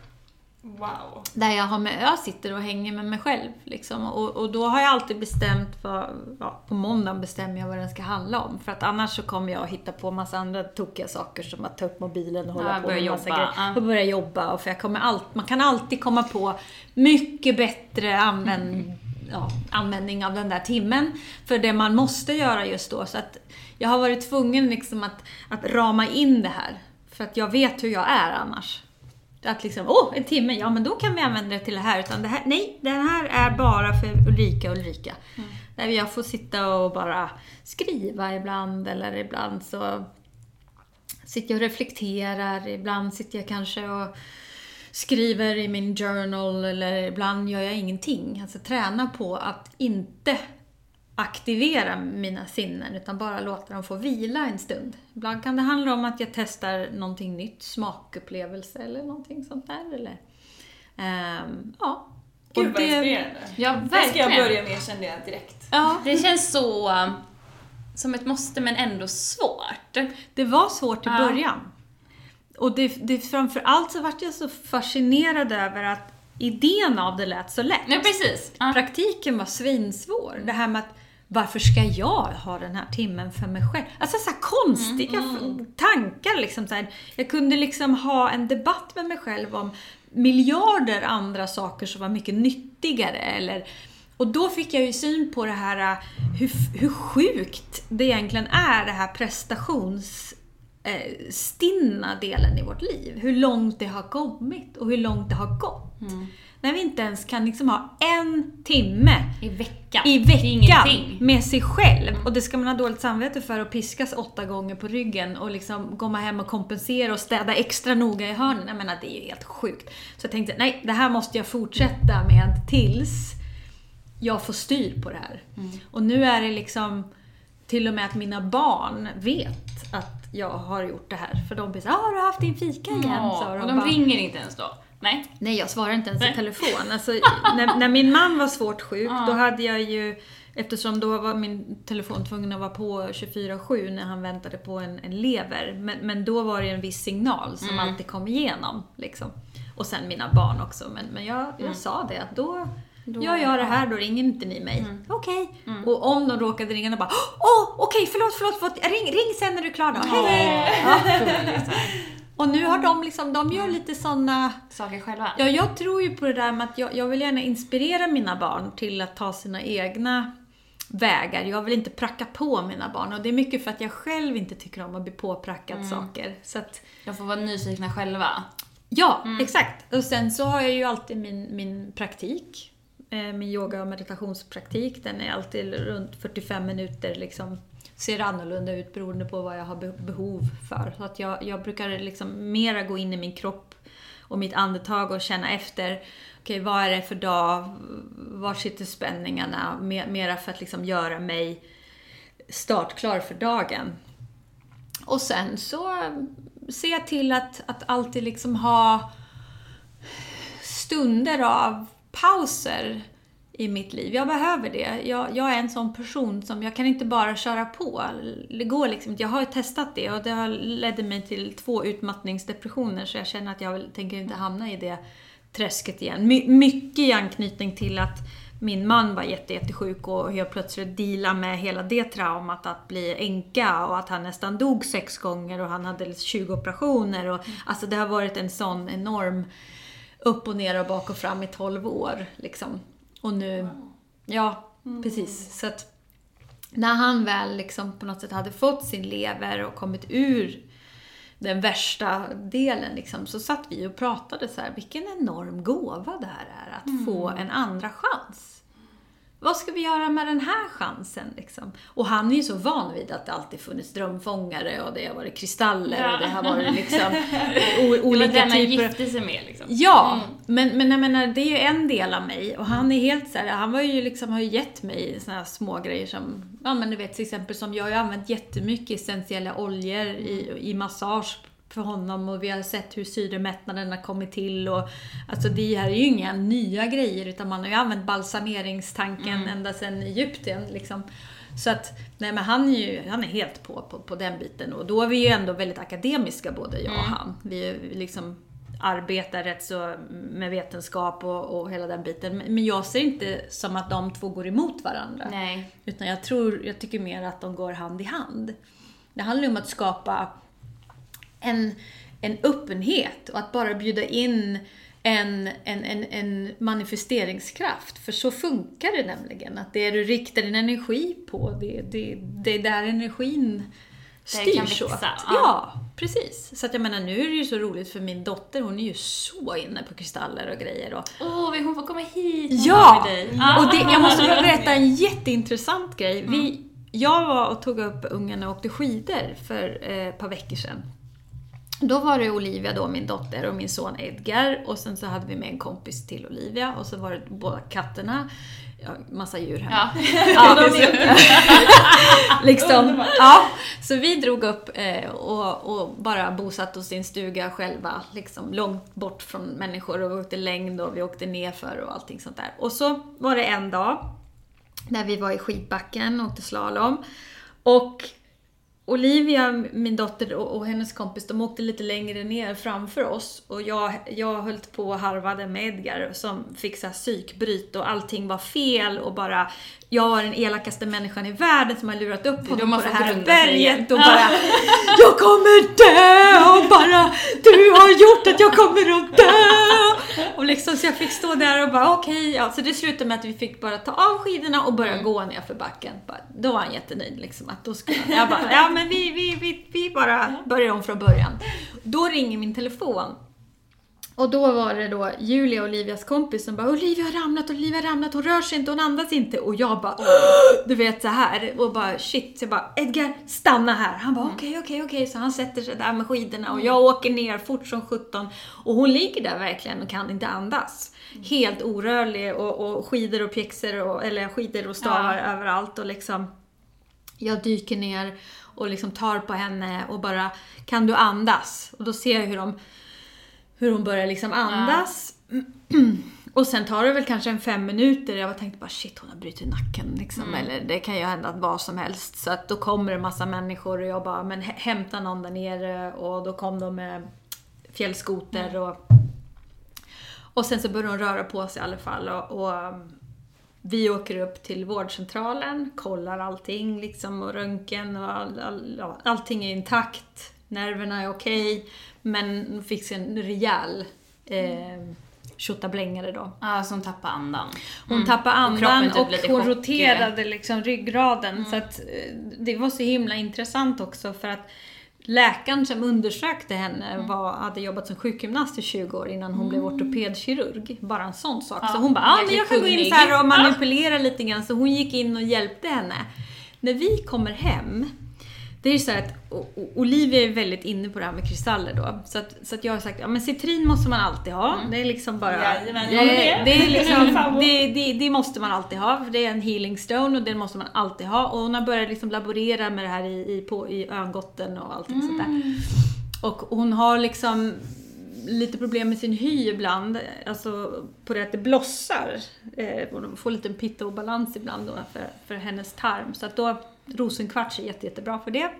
Wow. Där jag, har med, jag sitter och hänger med mig själv. Liksom. Och, och då har jag alltid bestämt, vad, ja, på måndagen bestämmer jag vad den ska handla om. För att annars så kommer jag att hitta på massa andra tokiga saker som att ta upp mobilen och hålla Ja, på med massa jobba, grejer. Och börja jobba. Och för jag kommer allt, man kan alltid komma på mycket bättre använd, ja, användning av den där timmen för det man måste göra just då. Så att jag har varit tvungen liksom att, att rama in det här. För att jag vet hur jag är annars. Att liksom, åh, en timme, ja men då kan vi använda det till det här. Utan det här, nej, den här är bara för Ulrika och Ulrika. Där jag får sitta och bara skriva ibland, eller ibland så sitter jag och reflekterar, ibland sitter jag kanske och skriver i min journal, eller ibland gör jag ingenting. Alltså träna på att inte aktivera mina sinnen, utan bara låta dem få vila en stund. Ibland kan det handla om att jag testar någonting nytt, smakupplevelse eller någonting sånt där. Eller, ehm, ja. Gud vad det- inspirerande. Ja, Det ska jag verkligen. börja med kände jag direkt. Ja, Det känns så um, som ett måste men ändå svårt. Det var svårt i Ja. början. Och det, det, framförallt så vart jag så fascinerad över att idén av det lät så lätt. Nej, precis. Ja. Praktiken var svinsvår. Det här med att varför ska jag ha den här timmen för mig själv? Alltså så konstiga Mm, f- tankar. Liksom så här. Jag kunde liksom ha en debatt med mig själv om miljarder andra saker som var mycket nyttigare. Eller, och då fick jag ju syn på det här äh, hur, hur sjukt det egentligen är, det här prestations eh, stinna delen i vårt liv. Hur långt det har kommit och hur långt det har gått. Mm. När vi inte ens kan liksom ha en timme I veckan. i veckan med sig själv. Och det ska man ha dåligt samvete för att piskas åtta gånger på ryggen och liksom komma hem och kompensera och städa extra noga i hörnen. Jag menar, det är ju helt sjukt. Så jag tänkte, nej, det här måste jag fortsätta med tills jag får styr på det här. Och nu är det liksom till och med att mina barn vet att jag har gjort det här. För de blir såhär, ah, har du haft din fika igen? Ja, sa och de bara. ringer inte ens då? Nej. Nej, jag svarar inte ens i Nej. telefon. Alltså, när, när min man var svårt sjuk, då hade jag ju Eftersom då var min telefon tvungen att vara på 24-7 när han väntade på en, en lever. Men, men då var det en viss signal som alltid kom igenom. Liksom. Och sen mina barn också. Men, men jag, jag sa det att då, gör jag det här, då ringer inte ni mig. Okej. Och om de råkade ringa, då bara Åh, okej, förlåt, förlåt, förlåt. Ring, ring sen när du är klar då. Hej, hej. Ja. Och nu har de liksom, de gör lite såna Saker själva? Ja, jag tror ju på det där med att jag, jag vill gärna inspirera mina barn till att ta sina egna vägar. Jag vill inte pracka på mina barn och det är mycket för att jag själv inte tycker om att bli påprackad saker. Så att, De får vara nyfikna själva. ja, exakt. Och sen så har jag ju alltid min, min praktik. Eh, min yoga och meditationspraktik. Den är alltid runt 45 minuter liksom. Ser annorlunda ut beroende på vad jag har behov för. Så att jag, jag brukar liksom mera gå in i min kropp och mitt andetag och känna efter. Okej, vad är det för dag? Var sitter spänningarna? Mera för att liksom göra mig startklar för dagen. Och sen så ser jag till att, att alltid liksom ha stunder av pauser i mitt liv. Jag behöver det. Jag, jag är en sån person som, jag kan inte bara köra på. Det går liksom. Jag har ju testat det och det har ledde mig till två utmattningsdepressioner så jag känner att jag vill, tänker inte hamna i det träsket igen. My, mycket i anknytning till att min man var jätte, jättesjuk och jag plötsligt deala med hela det traumat att bli änka och att han nästan dog sex gånger och han hade 20 operationer. Och, Alltså det har varit en sån enorm upp och ner och bak och fram i 12 år. Liksom. Och nu, ja precis. Så att när han väl liksom på något sätt hade fått sin lever och kommit ur den värsta delen liksom, så satt vi och pratade så här, vilken enorm gåva det här är att få en andra chans. Vad ska vi göra med den här chansen? Liksom? Och han är ju så van vid att det alltid funnits drömfångare och det har varit kristaller och det har varit liksom o- Det var olika den han typer gifte sig med liksom. Ja, men, men jag menar, det är ju en del av mig och han är helt så här, han var ju liksom, har ju gett mig såna här små grejer som, ja men du vet till exempel som jag har ju använt jättemycket essentiella oljor i, i massage för honom och vi har sett hur syremättnaden har kommit till och alltså det här är ju inga nya grejer utan man har ju använt balsameringstanken ända sedan Egypten liksom. Så att, nej men han är ju han är helt på, på, på den biten. Och då är vi ju ändå väldigt akademiska både jag och Mm. han. Vi är liksom arbetar rätt så med vetenskap och, och hela den biten. Men men jag ser inte som att de två går emot varandra. Nej. Utan jag tror, jag tycker mer att de går hand i hand. Det handlar ju om att skapa en, en öppenhet och att bara bjuda in en, en, en, en manifesteringskraft. För så funkar det nämligen. Att det du riktar din energi på, det, det, det är där energin Där det kan styr så. växa, Att- ja. Ja, precis. Så att jag menar, nu är det ju så roligt för min dotter, hon är ju så inne på kristaller och grejer. Och, Åh, vill hon få komma hit någon Ja! med dig? Ja. Och det, jag måste bara berätta en jätteintressant grej. Mm. Vi, jag var och tog upp ungarna och åkte skidor för eh, ett par veckor sedan. Då var det Olivia då, min dotter, och min son Edgar. Och sen så hade vi med en kompis till Olivia. Och så var det båda katterna. Ja, massa djur hemma. Ja. Ja, liksom. Ja. Så vi drog upp eh, och, och bara bosatt oss i en stuga själva, liksom långt bort från människor och vi åkte längd och vi åkte nerför och allting sånt där. Och så var det en dag när vi var i skidbacken och åkte slalom. Och Olivia, min dotter och, och hennes kompis, de åkte lite längre ner framför oss. Och jag, jag höll på och harvade med Edgar som fick så här psykbryt och allting var fel och bara jag var den elakaste människan i världen som har lurat upp honom på det här berget och bara Jag kommer dö! Och bara Du har gjort att jag kommer att dö! Och liksom så jag fick stå där och bara okej, ja. Så det slutade med att vi fick bara ta av skidorna och börja gå ner för backen. Bara, Då var han jättenöjd liksom att då skulle han, Jag bara, ja men vi, vi, vi, vi bara börjar om från början. Då ringer min telefon. Och då var det då Julia, Olivias kompis, som bara Olivia har ramlat, Olivia har ramlat, hon rör sig inte, hon andas inte. Och jag bara, du vet så här och bara shit. Så jag bara, Edgar, stanna här. Han bara okej, okej, okej. Så han sätter sig där med skidorna och jag åker ner fort som 17. Och hon ligger där verkligen och kan inte andas. Helt orörlig och, och skidor och pjäxor, och, eller skidor och stavar överallt och liksom jag dyker ner och liksom tar på henne och bara Kan du andas? Och då ser jag hur de hur hon börjar liksom andas. Och sen tar det väl kanske en fem minuter. Jag tänkte bara shit hon har brutit nacken liksom. Eller det kan ju hända vad som helst. Så att då kommer en massa människor och jag bara men hä- hämta någon där nere. Och då kom de med fjällskoter och och sen så börjar hon röra på sig i alla fall. Och, och vi åker upp till vårdcentralen, kollar allting liksom och röntgen och all, all, ja, allting är intakt. Nerverna är okej. Men hon fick en rejäl eh, tjottablängare då. Ja, som tappar andan. Hon Mm. tappade Och andan typ och, hon chock- roterade liksom ryggraden. Så att eh, det var så himla intressant också för att läkaren som undersökte henne var, hade jobbat som sjukgymnast i 20 år innan hon blev ortopedkirurg. Bara en sån sak. Ja, så hon bara, ah, men jag kan gå in kunnig." så här och manipulera lite grann. Så hon gick in och hjälpte henne. När vi kommer hem det är ju så att Olivia är väldigt inne på det här med kristaller då. Så att, så att jag har sagt, ja men citrin måste man alltid ha. Det är liksom bara... Jajamän, det, det, är liksom, det, det, det måste man alltid ha, för det är en healing stone och det måste man alltid ha. Och hon har börjat liksom laborera med det här i, i, på, i örngotten och allting sånt där. Och hon har liksom lite problem med sin hy ibland, alltså på det att det blossar. Eh, hon får lite pitta-obalans ibland då för, för hennes tarm. Så att då, rosenkvarts är jätte, jättebra för det.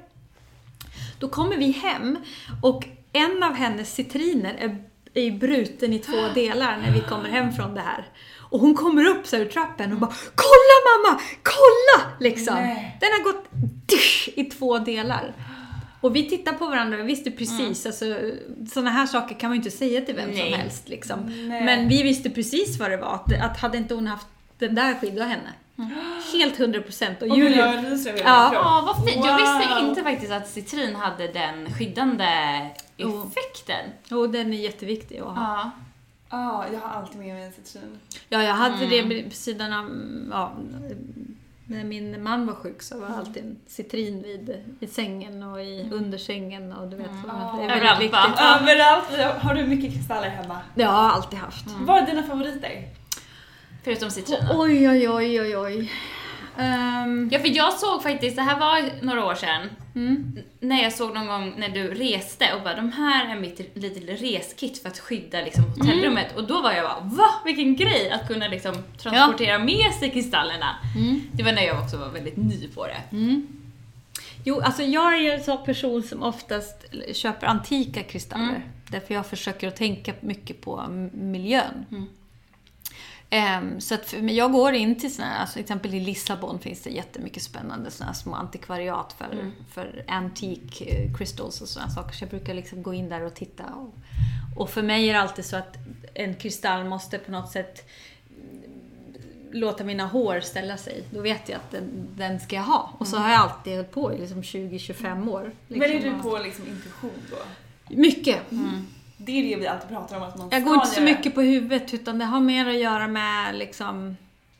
Då kommer vi hem och en av hennes citriner är, är bruten i två delar när vi kommer hem från det här. Och hon kommer upp så ur trappen och bara Kolla mamma! Kolla! Liksom. Den har gått dysch, i två delar. Och vi tittar på varandra och visste precis, alltså sådana här saker kan man ju inte säga till vem Nej. som helst liksom. Men vi visste precis vad det var, att, att hade inte hon haft den där skyddat henne. Helt hundra procent. Och Och Julia, jag ryser över Ja. Ja, vad fint. Jag visste Wow. inte faktiskt att citrin hade den skyddande effekten. och den är jätteviktig att ha. Ja. Ja, jag har alltid med mig en citrin. Ja, jag hade Mm. det på sidan av, ja, när min man var sjuk så Mm. var alltid en citrin vid, vid sängen och i undersängen och du vet. så. Det är Överallt, viktigt. va? Överallt. Har du mycket kristaller hemma? Det har jag alltid haft. Vad är dina favoriter? Förutom citrinen. Oj, oj, oj, oj, oj. Ehm, Ja, för jag såg faktiskt, det här var några år sedan, N- När jag såg någon gång när du reste och bara de här är mitt lite reskit för att skydda liksom, hotellrummet. Och då var jag bara va? Vilken grej att kunna liksom, transportera med sig kristallerna. Det var när jag också var väldigt ny på det. Jo, alltså jag är ju en sån person som oftast köper antika kristaller. Därför jag försöker att tänka mycket på miljön. Ehm, så att för, men jag går in till såna alltså till exempel i Lissabon finns det jättemycket spännande här små antikvariat för, för antique eh, crystals och sådana saker. Så jag brukar liksom gå in där och titta. Och, och för mig är det alltid så att en kristall måste på något sätt låta mina hår ställa sig. Då vet jag att den, den ska jag ha. Och så har jag alltid hållit på i liksom 20-25 år. Men är liksom, du på liksom intuition då? Mycket. Det är det vi alltid pratar om att man Jag går inte så mycket på huvudet utan det har mer att göra med liksom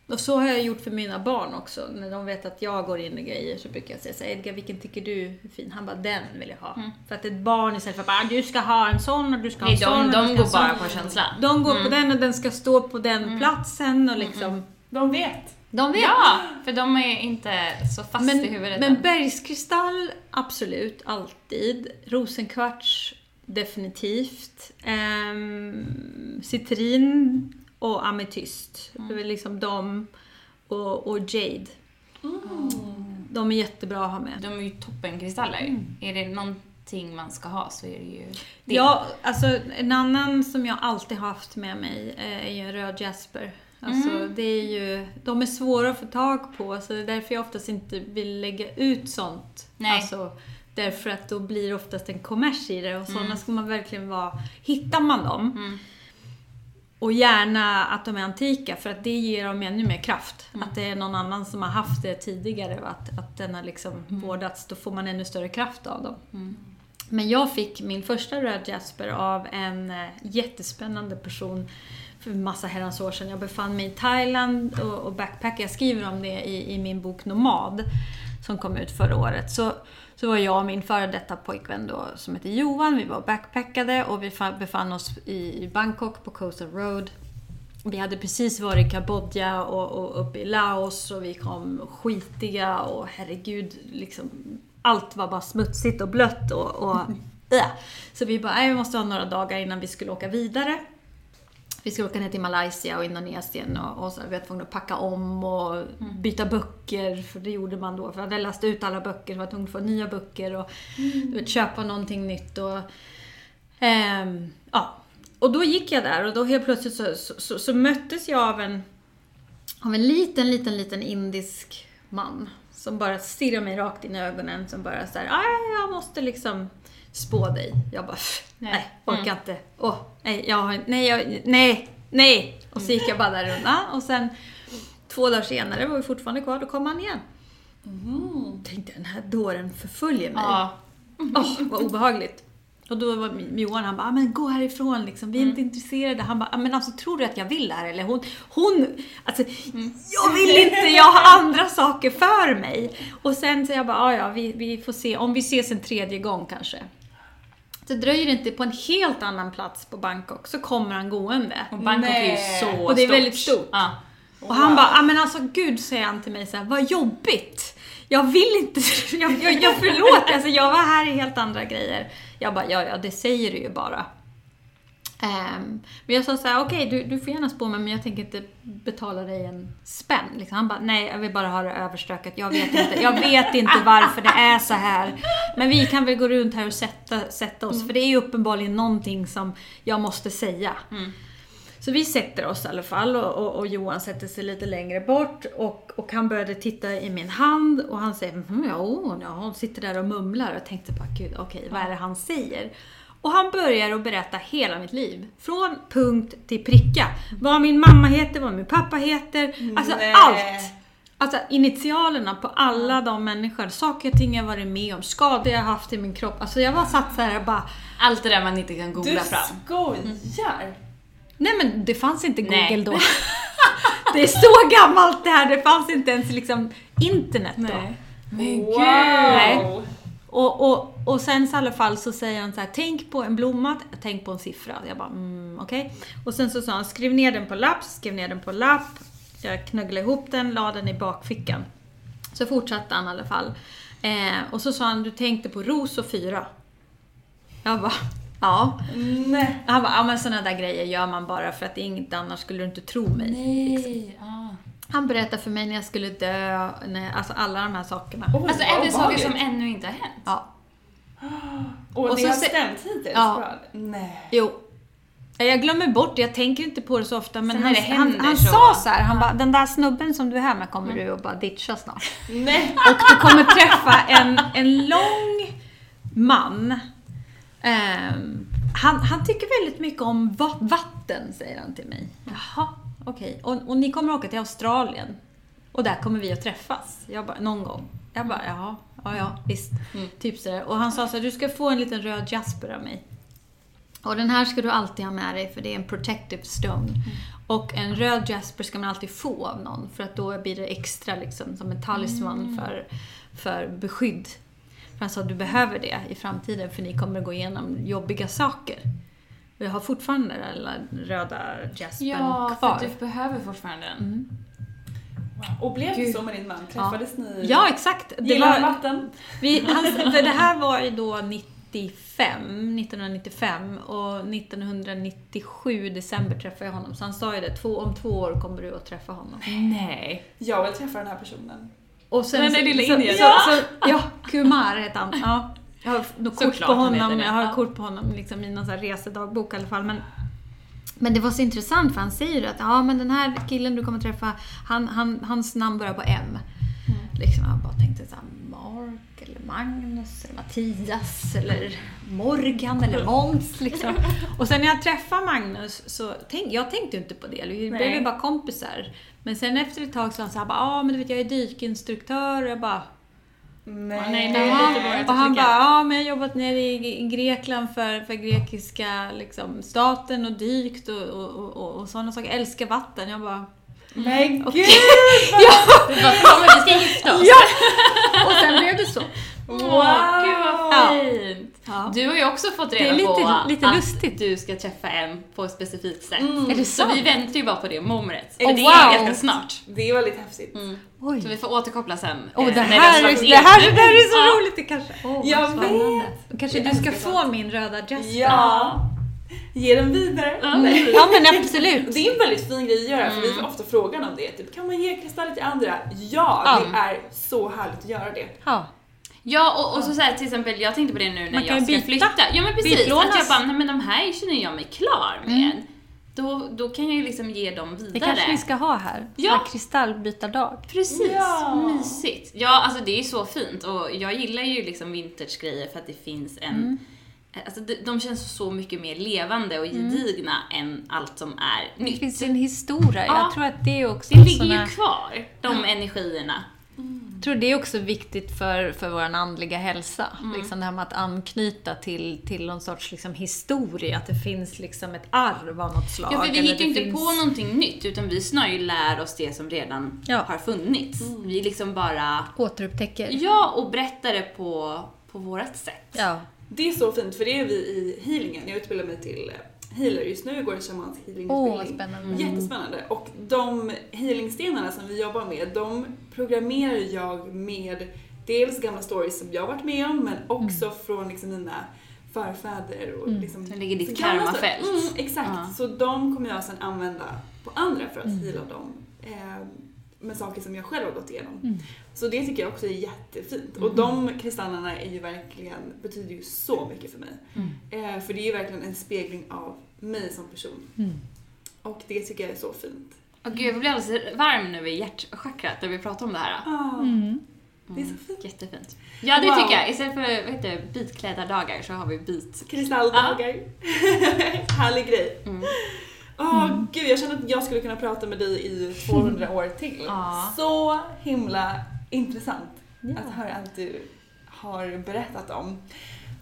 och så har jag gjort för mina barn också. När de vet att jag går in i grejer så brukar jag säga så här, Edgar vilken tycker du är fin? Han bara, den vill jag ha. För att ett barn istället för att bara, du ska ha en sån och du ska ha en sån de, de går bara på känsla. De går på den och den ska stå på den platsen och liksom... De vet. De vet. Ja, för de är inte så fast Men, i huvudet men än. bergskristall, absolut, alltid. Rosenkvarts, definitivt. Ehm, citrin och ametyst. Det är liksom de. Och, och jade. De är jättebra att ha med. De är ju toppenkristaller. Är det någonting man ska ha så är det ju det. Ja, alltså en annan som jag alltid haft med mig eh, är ju en röd jasper. Alltså, det är ju, de är svåra att få tag på, så det är därför jag oftast inte vill lägga ut sånt. Nej. Alltså, därför att då blir det oftast en kommers i det och sådana ska man verkligen vara... Hittar man dem, och gärna att de är antika, för att det ger dem ännu mer kraft. Att det är någon annan som har haft det tidigare och att, att den har liksom vårdats, då får man ännu större kraft av dem. Men jag fick min första röd jasper av en eh, jättespännande person för massa herrans år sedan. Jag befann mig i Thailand och, och backpackade. Jag skriver om det i, i min bok Nomad som kom ut förra året. Så, så var jag och min före detta pojkvän då, som heter Johan, vi var backpackade och vi fa- befann oss i, i Bangkok på Coastal Road. Vi hade precis varit i Kambodja och, och uppe i Laos och vi kom skitiga och herregud, liksom, allt var bara smutsigt och blött och, och äh. Så vi bara, nej, vi måste ha några dagar innan vi skulle åka vidare. Vi skulle åka ner till Malaysia och Indonesien och, och så vi var tvungna att packa om och byta böcker, för det gjorde man då. För jag hade läst ut alla böcker, så var tvungen att få nya böcker och du vet, köpa någonting nytt. Och, ehm, ja. och då gick jag där och då helt plötsligt så, så, så, så möttes jag av en, av en liten, liten, liten indisk man. Som bara stirrar mig rakt in i ögonen, som bara såhär, "Aj, jag måste liksom spå dig. Jag bara, "Pff, nej, orkar inte. Åh, nej, jag, har- nej, jag, nej, nej. Och så gick jag bara där undan och sen två dagar senare var vi fortfarande kvar, då kom han igen. Tänkte den här dåren förföljer mig. Ja. Åh, vad obehagligt. Och då var Johan, han bara, "Ah, men gå härifrån liksom, vi är inte intresserade. Han bara, "Ah, men alltså tror du att jag vill det här? Eller hon, hon, alltså, jag vill inte, jag har andra saker för mig. Och sen så jag bara, "Ah, ja, vi, vi får se, om vi ses en tredje gång kanske. Så dröjer det inte på en helt annan plats på Bangkok så kommer han gående. Och Bangkok är ju Nej. så Och det är stort. väldigt stort. Ja. Och han bara, ah, men alltså gud säger han till mig så här, vad jobbigt. Jag vill inte, jag, jag, jag förlåt, alltså jag var här i helt andra grejer. Jag bara, ja ja det säger du ju bara. Ehm, men jag sa så här, okej du, du får gärna spå mig men jag tänker inte betala dig en spänn. Liksom. Han bara, nej jag vill bara ha det överstökat. Jag vet inte, jag vet inte varför det är så här. Men vi kan väl gå runt här och sätta, sätta oss. För det är ju uppenbarligen någonting som jag måste säga. Så vi sätter oss i alla fall och, och, och Johan sätter sig lite längre bort och, och han började titta i min hand och han säger mm, ja, oh, ja, hon sitter där och mumlar och jag tänkte bara gud okej vad är det han säger? Och han börjar att berätta hela mitt liv. Från punkt till pricka. Vad min mamma heter, vad min pappa heter. Alltså Nej. allt! Alltså initialerna på alla de människor, saker och ting jag varit med om, skador jag haft i min kropp. Alltså jag bara satt så här och bara Allt det där man inte kan googla Du fram. skojar! Nej men det fanns inte Google Nej. då. det är så gammalt det här, det fanns inte ens liksom internet då. Men wow. gud! Och, och, och sen så i alla fall så säger han så här, tänk på en blomma, tänk på en siffra. Jag bara, mm, okej. Och sen så sa han, skriv ner den på lapp, skriv ner den på lapp. Jag knögglade ihop den, la den i bakfickan. Så fortsatte han i alla fall. Eh, och så sa han, du tänkte på ros och fyra. Jag bara, ja. Nej. Han bara, ja men sådana där grejer gör man bara för att inget annars skulle du inte tro mig. Nej. Ah. Han berättade för mig när jag skulle dö, när, alltså alla de här sakerna. Oj, Alltså det saker som ännu inte har hänt? Ja. Och, Och det så har stämt hittills? Ja. Nej. Jo. Jag glömmer bort det, jag tänker inte på det så ofta men Sen han, när det han, händer han så- sa så här, han bara, den där snubben som du är här med kommer du att bara ditcha snart. Nej. Och du kommer träffa en, en lång man. Ehm, han, han tycker väldigt mycket om va- vatten, säger han till mig. Jaha, okej. Och, och ni kommer åka till Australien. Och där kommer vi att träffas. Jag bara, någon gång. Jag bara, jaha, ja, ja, visst. Typ sådär. Och han sa så här, du ska få en liten röd jasper av mig. Och den här ska du alltid ha med dig för det är en protective stone. Och en röd jasper ska man alltid få av någon för att då blir det extra liksom som en talisman för, för beskydd. För han sa du behöver det i framtiden för ni kommer gå igenom jobbiga saker. Jag har fortfarande lilla röda jaspern Ja, för kvar. att du behöver fortfarande den. Och blev det Gud. så med din man? Träffades ni? Ja, exakt. Det Gillar var, vatten? vi, för det här var ju då 95, 1995 och 1997 december träffade jag honom. Så han sa ju det, två, om två år kommer du att träffa honom. Nej. Jag vill träffa den här personen. Och sen, Den där lilla så, så, ja, Kumar heter han. Ja, jag har något kort på honom. Jag har kort på honom liksom, i någon här resedagbok i alla fall. Men, men det var så intressant för han säger att ja, men den här killen du kommer träffa, han, han, hans namn börjar på M. Mm. Liksom, jag bara tänkte så här, Mark eller Magnus eller Mattias eller Morgan eller Måns. Liksom. Och sen när jag träffade Magnus så tänkte jag tänkte inte på det. Vi blev ju bara kompisar. Men sen efter ett tag så var han så ah, men du vet jag är dykinstruktör och jag bara Nej. nej, det är Ja, och han bara, ja men jag har jobbat nere i Grekland för, för grekiska liksom, staten och dykt och, och, och, och, sådana saker. Älskar vatten. Jag bara, Men gud! Vi bara, kom vi ska gifta oss. och sen blev det så. Åh, gud vad Ja. fint. Ja. Du har ju också fått är reda lite- på lite att lustigt. du ska träffa en på ett specifikt sätt. Är det Så sant? vi väntar ju bara på det moment. Oh, det wow. är ganska snart. Det är väldigt häftigt. Oj. Så vi får återkoppla sen. Oh, det, här slagit det, här, det här är så roligt! Det kanske, oh, Jag spännande. Kanske du ska få min röda Jasper. Ja. Ge den vidare. Nej. Ja men absolut. Det är en väldigt fin grej att göra för vi får ofta frågan om det. Typ, kan man ge kristaller till andra? Ja, det är så härligt att göra det. Ja. Ja, och, och så, så här, till exempel, jag tänkte på det nu när Man jag ska byta. flytta. Ja men precis, att jag bara, nej men de här känner jag mig klar med. Då, då kan jag ju liksom ge dem vidare. Det kanske vi ska ha här. Ja. Kristallbytardag. Precis, Ja. mysigt. Ja, alltså det är ju så fint och jag gillar ju liksom vintage-grejer för att det finns en Mm. Alltså de, de känns så mycket mer levande och gedigna än allt som är Det nytt. finns en historia. Ja. Jag tror att det är också Det ligger såna- ju kvar, de energierna. Jag tror det är också viktigt för, för vår andliga hälsa. Mm. Liksom det här med att anknyta till, till någon sorts liksom historia. Att det finns liksom ett arv av något slag. Ja, för vi hittar ju inte finns- på någonting nytt utan vi snarare lär oss det som redan Ja. har funnits. Vi liksom bara, Återupptäcker. ja, och berättar det på, på vårt sätt. Ja. Det är så fint för det är vi i healingen. Jag utbildar mig till healer just nu, går en shamansk healingutbildning. vad spännande. Jättespännande. Och de healingstenarna som vi jobbar med, de programmerar jag med dels gamla stories som jag varit med om, men också från liksom mina förfäder. Och liksom Som ligger i ditt karmafält. Mm, exakt. Ja. Så de kommer jag sedan använda på andra för att heala dem. Eh, med saker som jag själv har gått igenom. Så det tycker jag också är jättefint. Och de kristallerna är ju verkligen, betyder ju så mycket för mig. Eh, för det är ju verkligen en spegling av mig som person. Och det tycker jag är så fint. Och gud, jag blir alldeles varm nu i hjärtchakrat när vi pratar om det här. Ah, Det är så fint. Jättefint. Ja, det Wow. tycker jag. Istället för vad heter det, bitklädardagar så har vi bit... Kristalldagar. Härlig grej. Åh gud, jag känner att jag skulle kunna prata med dig i 200 år till. Ja. Så himla intressant att höra allt du har berättat om.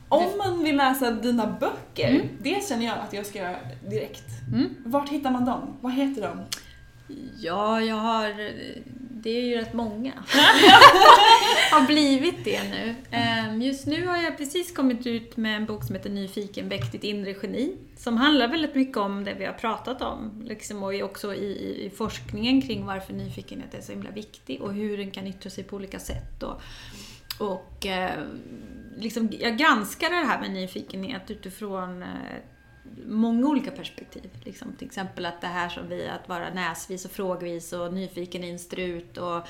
Om man vill läsa dina böcker, det känner jag att jag ska göra direkt. Vart hittar man dem? Vad heter de? Ja, jag har... Det är ju rätt många. har blivit det nu. Ehm, Just nu har jag precis kommit ut med en bok som heter Nyfiken, väck ditt inre geni. Som handlar väldigt mycket om det vi har pratat om. Liksom, och också i, i, forskningen kring varför nyfikenhet är så himla viktig och hur den kan yttra sig på olika sätt. Och, och eh, liksom, jag granskar det här med nyfikenhet utifrån eh, många olika perspektiv. Liksom, till exempel att det här som vi, att vara näsvis och frågvis och nyfiken i en strut och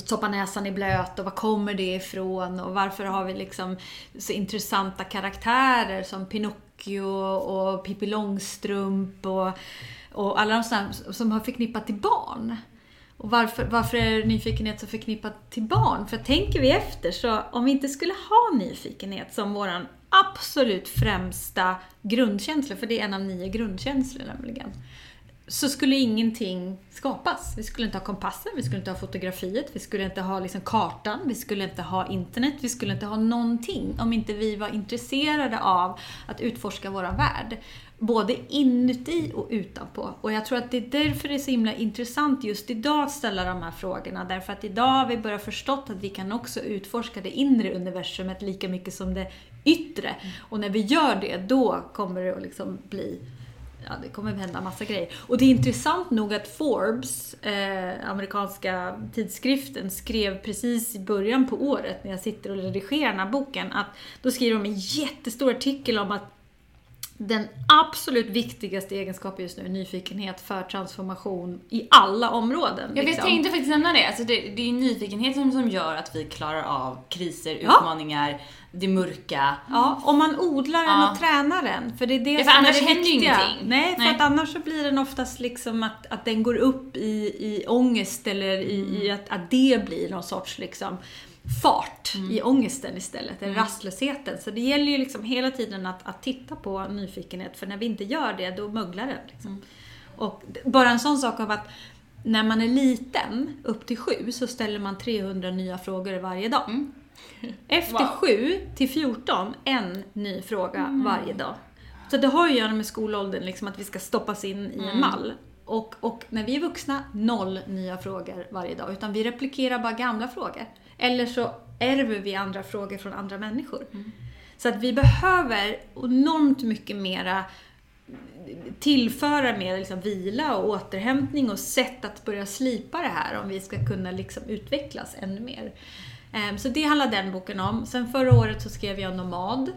stoppa näsan i blöt och var kommer det ifrån och varför har vi liksom så intressanta karaktärer som Pinocchio och Pippi Långstrump och, och alla de sådana som har förknippat till barn. Och varför, varför är nyfikenhet så förknippat till barn? För tänker vi efter så om vi inte skulle ha nyfikenhet som våran absolut främsta grundkänsla, för det är en av nio grundkänslor nämligen, så skulle ingenting skapas. Vi skulle inte ha kompassen, vi skulle inte ha fotografiet, vi skulle inte ha liksom kartan, vi skulle inte ha internet, vi skulle inte ha någonting om inte vi var intresserade av att utforska våran värld. Både inuti och utanpå. Och jag tror att det är därför det är så himla intressant just idag att ställa de här frågorna. Därför att idag har vi börjat förstått att vi kan också utforska det inre universumet lika mycket som det yttre. Och när vi gör det, då kommer det att liksom bli ja, det kommer hända massa grejer. Och det är intressant nog att Forbes, eh, amerikanska tidskriften, skrev precis i början på året när jag sitter och redigerar den här boken, att då skriver de en jättestor artikel om att den absolut viktigaste egenskapen just nu är nyfikenhet för transformation i alla områden. Ja, liksom. jag tänkte faktiskt nämna det. Alltså det, det är nyfikenheten som gör att vi klarar av kriser, utmaningar, det mörka. Ja, om man odlar den Ja. och tränar den. För det är det Ja, för som annars är det händer viktiga. ingenting. Nej, för Nej. att annars så blir den oftast liksom att, att den går upp i, i ångest eller i, i Mm. att, att det blir någon sorts liksom fart Mm. i ångesten istället, eller rastlösheten. Så det gäller ju liksom hela tiden att, att titta på nyfikenhet, för när vi inte gör det, då möglar den. Liksom. Mm. Och bara en sån sak av att när man är liten, upp till sju, så ställer man 300 nya frågor varje dag. Mm. Efter Wow. 7 till 14, en ny fråga Mm. varje dag. Så det har ju att göra med skolåldern, liksom att vi ska stoppas in i Mm. en mall. Och, och när vi är vuxna, noll nya frågor varje dag. Utan vi replikerar bara gamla frågor. Eller så ärver vi andra frågor från andra människor. Mm. Så att vi behöver enormt mycket mera tillföra mer liksom vila och återhämtning och sätt att börja slipa det här om vi ska kunna liksom utvecklas ännu mer. Ehm, Så det handlar den boken om. Sen förra året så skrev jag Nomad.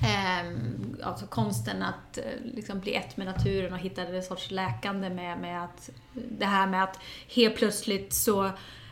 Ehm, Alltså konsten att eh, liksom bli ett med naturen och hitta en sorts läkande med, med att det här med att helt plötsligt så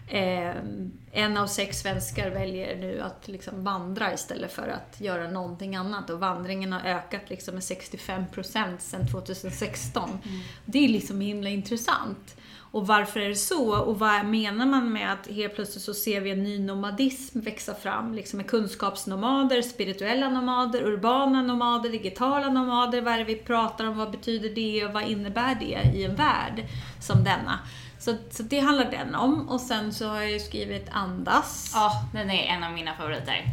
ehm, en av sex svenskar väljer nu att liksom vandra istället för att göra någonting annat och vandringen har ökat liksom med 65% sedan 2016. Det är liksom himla intressant. Och varför är det så? Och vad menar man med att helt plötsligt så ser vi en ny nomadism växa fram? Liksom med kunskapsnomader, spirituella nomader, urbana nomader, digitala nomader. Vad är det vi pratar om? Vad betyder det? Och vad innebär det i en värld som denna? Så, så det handlar den om. Och sen så har jag ju skrivit Andas. Ja, den är en av mina favoriter.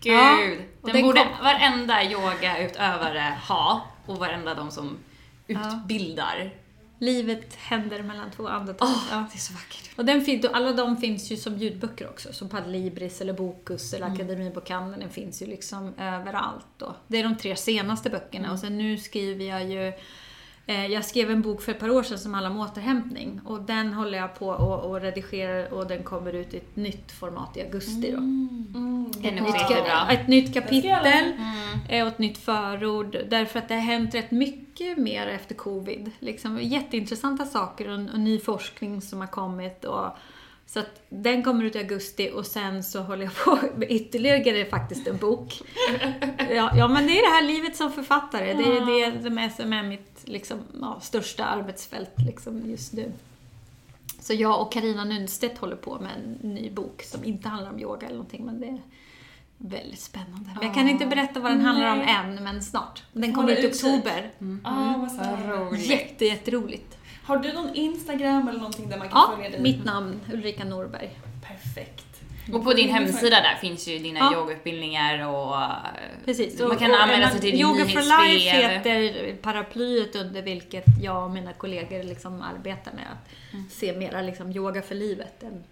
Gud! Ja, den, den borde kom- varenda yogautövare ha och varenda de som utbildar. Livet händer mellan två andetag. Åh, Ja. det är så vackert. Och den fin- alla de finns ju som ljudböcker också, som Padlibris eller Bokus eller Akademibokhandeln. Den finns ju liksom överallt. Då. Det är de tre senaste böckerna och sen nu skriver jag ju jag skrev en bok för ett par år sedan som handlar om återhämtning och den håller jag på och, och redigerar och den kommer ut i ett nytt format i augusti då. Nytt, ka- jättebra. ett nytt jag läsa. kapitel eh, och ett nytt förord. Därför att det har hänt rätt mycket mer efter covid. Liksom, jätteintressanta saker och, och ny forskning som har kommit. Och, så att den kommer ut i augusti och sen så håller jag på med ytterligare faktiskt en bok. Ja, ja men det är det här livet som författare. Det är det som är, som är mitt liksom, ja, största arbetsfält liksom, just nu. Så jag och Karina Nunstedt håller på med en ny bok som inte handlar om yoga eller någonting, men det är väldigt spännande. Men jag kan inte berätta vad den handlar om Nej. än, men snart. Den kommer ut i oktober. Ah, vad spännande. Jätte, jätteroligt. Har du någon Instagram eller någonting där man kan Ja, följa dig? mitt namn Ulrika Norberg. Perfekt. Och på din hemsida där finns ju dina Ja. yogautbildningar och eh, Precis. man kan och anmäla man- sig till Yoga for Life heter paraplyet under vilket jag och mina kollegor liksom arbetar med att Mm. se mera liksom yoga för livet än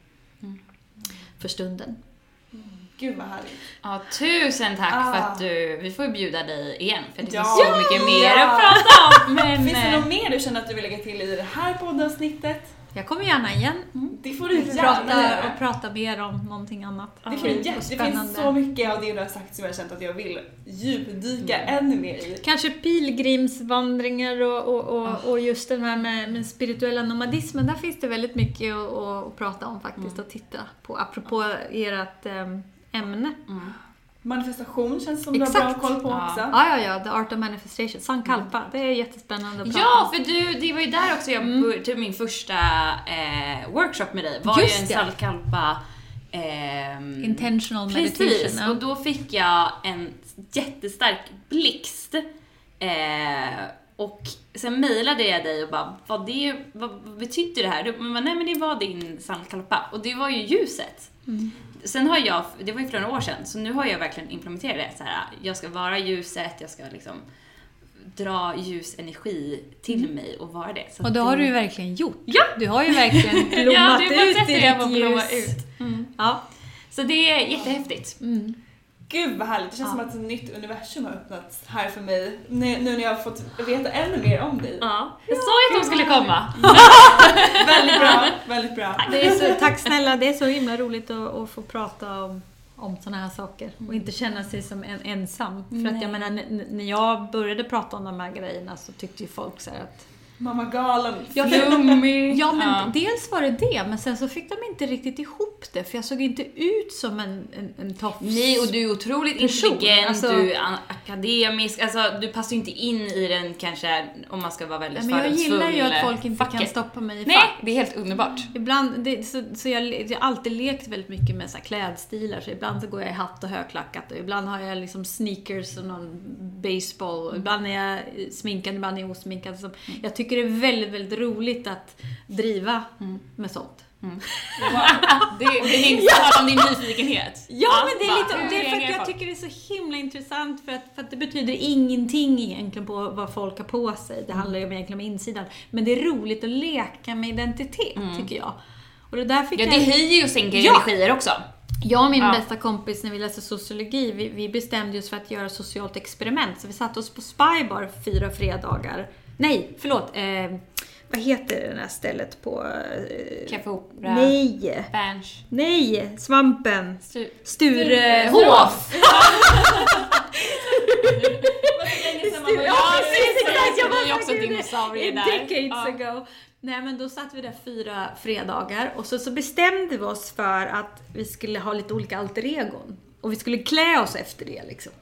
för stunden. Gud vad härligt. Ja, tusen tack Ah. för att du... Vi får ju bjuda dig igen för det Ja. finns så mycket mer Ja. att prata om. Men, Finns det eh, något mer du känner att du vill lägga till i det här poddavsnittet? Jag kommer gärna igen. Det får du gärna Prata, och prata mer om någonting annat. Det, jätte- och det finns så mycket av det du har sagt som jag har känt att jag vill djupdyka ännu mer i. Kanske pilgrimsvandringar och, och, Ah. och, och just den här med, med spirituella nomadismen. Där finns det väldigt mycket att, att, prata om faktiskt Mm. och titta på. Apropå ert äm, ämne. Manifestation känns som du har bra Exakt. koll på Ja. också. Ja, ja, ja. The Art of Manifestation. Sankalpa. Det är jättespännande att prata Ja, för du, det var ju där också jag bör- tog min första eh, workshop med dig. var Just ju en det. salkalpa... ehm, Intentional Precis, meditation. ja. och då fick jag en jättestark blixt. Eh, och sen mejlade jag dig och bara, vad, det, vad, vad betyder det här? Du, men, nej men det var din salkalpa och det var ju ljuset. Mm. Sen har jag, det var ju flera år sedan, så nu har jag verkligen implementerat det. Så här, jag ska vara ljuset, jag ska liksom dra ljusenergi till mig och vara det. Så Och det har du ju verkligen gjort. Ja! Du har ju verkligen Ja, blommat har ut i ditt ljus. ut. Mm. Ja. Så det är jättehäftigt. Gud vad härligt, det känns som att ett nytt universum har öppnats här för mig. Nu, nu när jag har fått veta ännu mer om dig. Ja, jag sa ju att de skulle komma. Väldigt bra, väldigt bra. Det är så, tack snälla, det är så himla roligt att, att få prata om, om såna här saker och inte känna sig som en, ensam. För att jag menar, när jag började prata om de här grejerna så tyckte ju folk så här att Mamma galen. Ja, Flummig. Ja, men Ja. dels var det det, men sen så fick de inte riktigt ihop det, för jag såg inte ut som en, en, en tofs. Nej, och du är otroligt Person, intelligent, alltså- du är akademisk, alltså du passar ju inte in i den kanske, om man ska vara väldigt men jag gillar ju att folk inte kan stoppa mig i Nej, fack. det är helt underbart. Ibland, det, så, så jag, jag har alltid lekt väldigt mycket med så här klädstilar, så ibland så går jag i hatt och högklackat och ibland har jag liksom sneakers och någon baseball och ibland är jag sminkad, ibland är jag osminkad. Så jag tycker det är väldigt, väldigt roligt att driva med sånt. Det, det hintar om din nyfikenhet. Ja, men det är, lite, hur det är för att jag tycker det är så himla intressant för att, för att det betyder ingenting egentligen på vad folk har på sig. Det handlar ju om egentligen om insidan. Men det är roligt att leka med identitet, tycker jag. Och det där fick Ja, jag... det höjer ju och sänker Ja. energier också. Jag och min Ja. bästa kompis när vi läste sociologi, vi, vi bestämde oss för att göra socialt experiment. Så vi satte oss på Spybar fyra fredagar. Nej, förlåt. Eh, vad heter det där stället på... Eh, Café Opera, nej! Berns, Nej! Svampen! Stu- Sturehof! Ja, precis, exakt, jag Det är var också dinosaurier där. Decades Ja. ago. Nej men då satt vi där fyra fredagar och så, så bestämde vi oss för att vi skulle ha lite olika alter egon. Och vi skulle klä oss efter det liksom.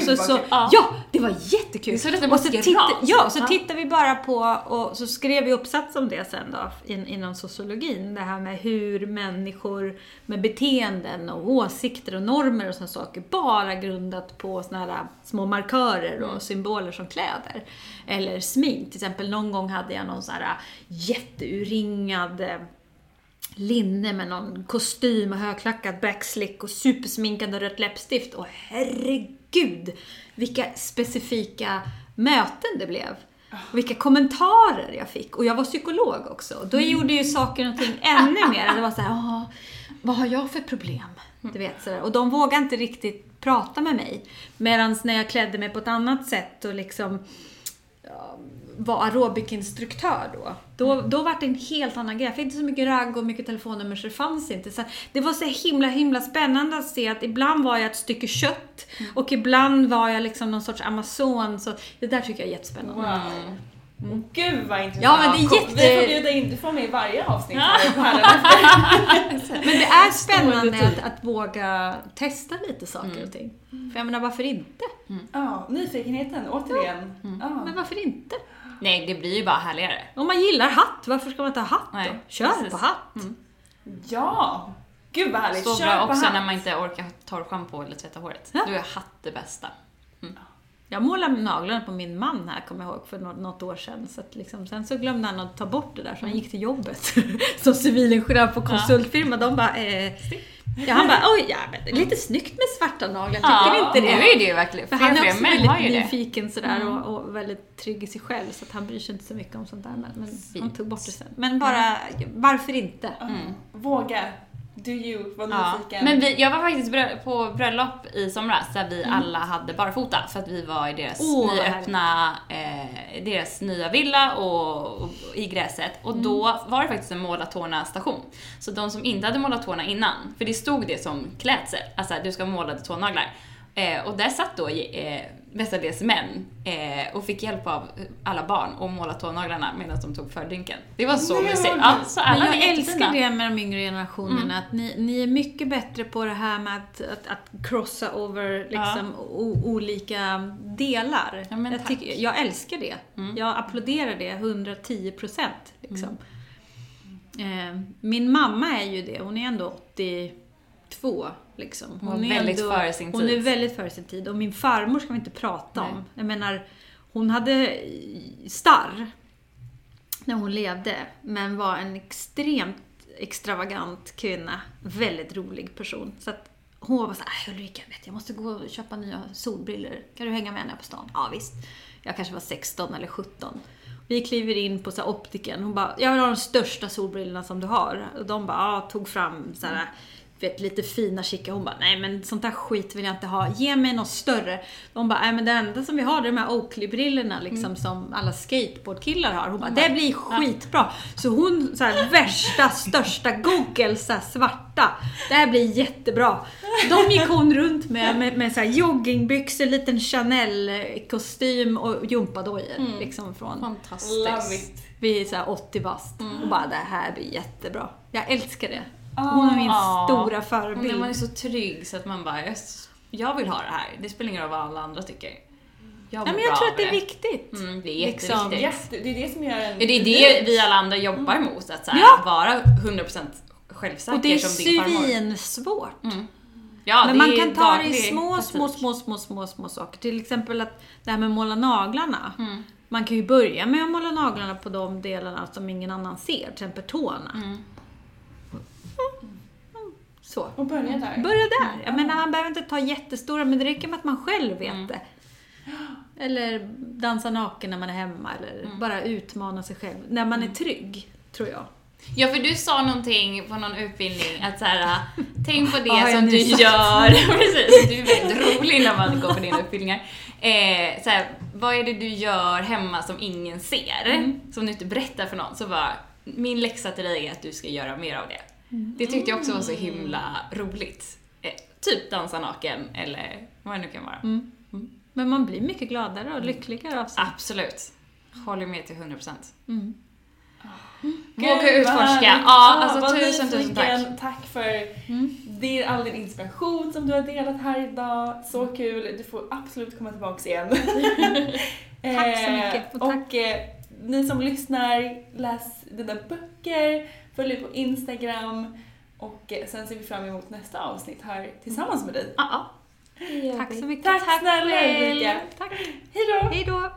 Gud, och så, så, ja. det var jättekul. Det så och så titta, ja, så Ja. tittade vi bara på, och så skrev vi uppsats om det sen då, in, inom sociologin. Det här med hur människor med beteenden och åsikter och normer och sådana saker, bara grundat på sådana här små markörer och symboler som kläder. Eller smink. Till exempel någon gång hade jag någon sån här jätteuringad eh, linne med någon kostym och högklackat backslick och supersminkad och rött läppstift. Och herregud, vilka specifika möten det blev. Och vilka kommentarer jag fick. Och jag var psykolog också. Då gjorde ju saker och ting ännu mer. Det var så här, "Åh, vad har jag för problem? Du vet, så där. Och de vågade inte riktigt prata med mig. Medan när jag klädde mig på ett annat sätt och liksom var aerobikinstruktör då. Då, då var det en helt annan grej. Jag fick inte så mycket ragg och mycket telefonnummer så det fanns inte. Så det var så himla, himla spännande att se att ibland var jag ett stycke kött och ibland var jag liksom någon sorts amazon. Så det där tycker jag är jättespännande. Wow. Gud vad intressant. Ja, men det är jätte- Vi får bjuda in, du får med i varje avsnitt Men det är spännande att, att våga testa lite saker och ting. För jag menar, varför inte? Ja, nyfikenheten återigen. Ja. Men varför inte? Nej, det blir ju bara härligare. Om man gillar hatt, varför ska man inte ha hatt då? Nej, Kör precis. på hatt! ja. Gud vad härligt. Så Kör bra på också hatt. när man inte orkar ta schampo eller tvätta håret. Ja. Då är hatt det bästa. Jag målade naglarna på min man här, kommer jag ihåg, för något, något år sedan. Så att liksom, sen så glömde han att ta bort det där, så han gick till jobbet. Som civilingenjör på konsultfirma. De bara, eh, ja, han bara, oj, ja, lite snyggt med svarta naglar, tycker ni inte det? nu är det ju verkligen. För han är också väldigt nyfiken sådär och, och väldigt trygg i sig själv, så att han bryr sig inte så mycket om sånt där. Men, men han tog bort det sen. Men bara, varför inte? Våga. Do you, var Ja. Men vi, jag var faktiskt brö- på bröllop i somras där vi Mm. alla hade barfota för att vi var i deras vad nyöppna, eh, deras nya villa och, och i gräset. Och Mm. då var det faktiskt en måla tårna station. Så de som inte hade målat tårna innan, för det stod det som klädsel, alltså du ska måla målade tånaglar. Eh, och där satt då eh, mestadels män eh, och fick hjälp av alla barn att måla tånaglarna medan de tog fördrinken. Det var så Nej, mysigt. vad Ja, gulligt. så alla jag älskar det med de yngre generationerna, Mm. att ni, ni är mycket bättre på det här med att, att, att crossa over liksom, o, olika delar. Ja, jag, tycker, jag älskar det. Mm. Jag applåderar det 110 procent. Liksom. Eh, min mamma är ju det, hon är ändå 82. Liksom. Hon var är väldigt ändå, före sin Hon tid. är väldigt före sin tid. Och min farmor ska vi inte prata Nej. om. Jag menar, hon hade starr när hon levde, men var en extremt extravagant kvinna. Väldigt rolig person. Så att hon var såhär, "Äh, Ulrika, vet, jag måste gå och köpa nya solbriller. Kan du hänga med henne på stan? Ja, visst. Jag kanske var 16 eller 17. Vi kliver in på så optiken. Hon bara, jag vill ha de största solbrillorna som du har. Och de bara, ja, tog fram så här, vet, lite fina chicka. Hon bara, nej men sånt där skit vill jag inte ha. Ge mig något större. De bara, nej men det enda som vi har det är de här Oakley-brillorna liksom som alla skateboardkillar har. Hon bara, det blir skitbra. Så hon, så här, värsta, största Googles, så här, svarta. Det här blir jättebra. De gick hon runt med, med, med så här, joggingbyxor, liten Chanel-kostym och gympadojor. Liksom från Fantastiskt. Love it. vi är så här 80 bast och bara det här blir jättebra. Jag älskar det. Ah. Hon är min Ja. stora Och förebild. när man är så trygg så att man bara, jag, vill ha det här. Det spelar ingen roll vad alla andra tycker. Jag ja, men jag tror att det är viktigt. Mm, det är Liksom. jätteviktigt. Jätte, det är det som gör en... Det är det vi alla andra jobbar mot, att så här, Ja. vara 100% självsäker Och det är som din farmor. svinsvårt. Ja, Men det man är kan ta det i små, små, små, små, små, små saker. Till exempel att det här med att måla naglarna. Mm. Man kan ju börja med att måla naglarna på de delarna som ingen annan ser, till exempel tårna. Mm. Så. Och börja där. Börja där. Jag menar, han behöver inte ta jättestora, men det räcker med att man själv vet Mm. det. Eller dansa naken när man är hemma, eller Mm. bara utmana sig själv. När man är trygg, tror jag. Ja, för du sa någonting på någon utbildning att så här, tänk på det jag som du sagt? gör. Precis, du är väldigt rolig när man går på dina utbildningar. Eh, så här, vad är det du gör hemma som ingen ser? Mm. Som du inte berättar för någon. Så bara, min läxa till dig är att du ska göra mer av det. Mm. Det tyckte jag också var så himla roligt. Eh, typ dansa naken eller vad det nu kan vara. Mm. Men man blir mycket gladare och lyckligare av sig. Absolut. Håller med till 100%. Mm. Våga Gud, vad utforska. Ja, alltså vad tusen, tusen tack. Tack för din, all din inspiration som du har delat här idag. Så kul. Du får absolut komma tillbaka igen. Tack så mycket, Eh, och tack. Och eh, ni som lyssnar, läs dina böcker, följ på Instagram och eh, sen ser vi fram emot nästa avsnitt här tillsammans med dig. Ja, Tack så mycket. Tack snälla själv. Ulrika. Tack. Hej då! Hej då.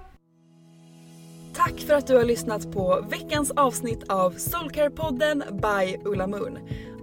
Tack för att du har lyssnat på veckans avsnitt av Soulcare-podden by Ulla Moon.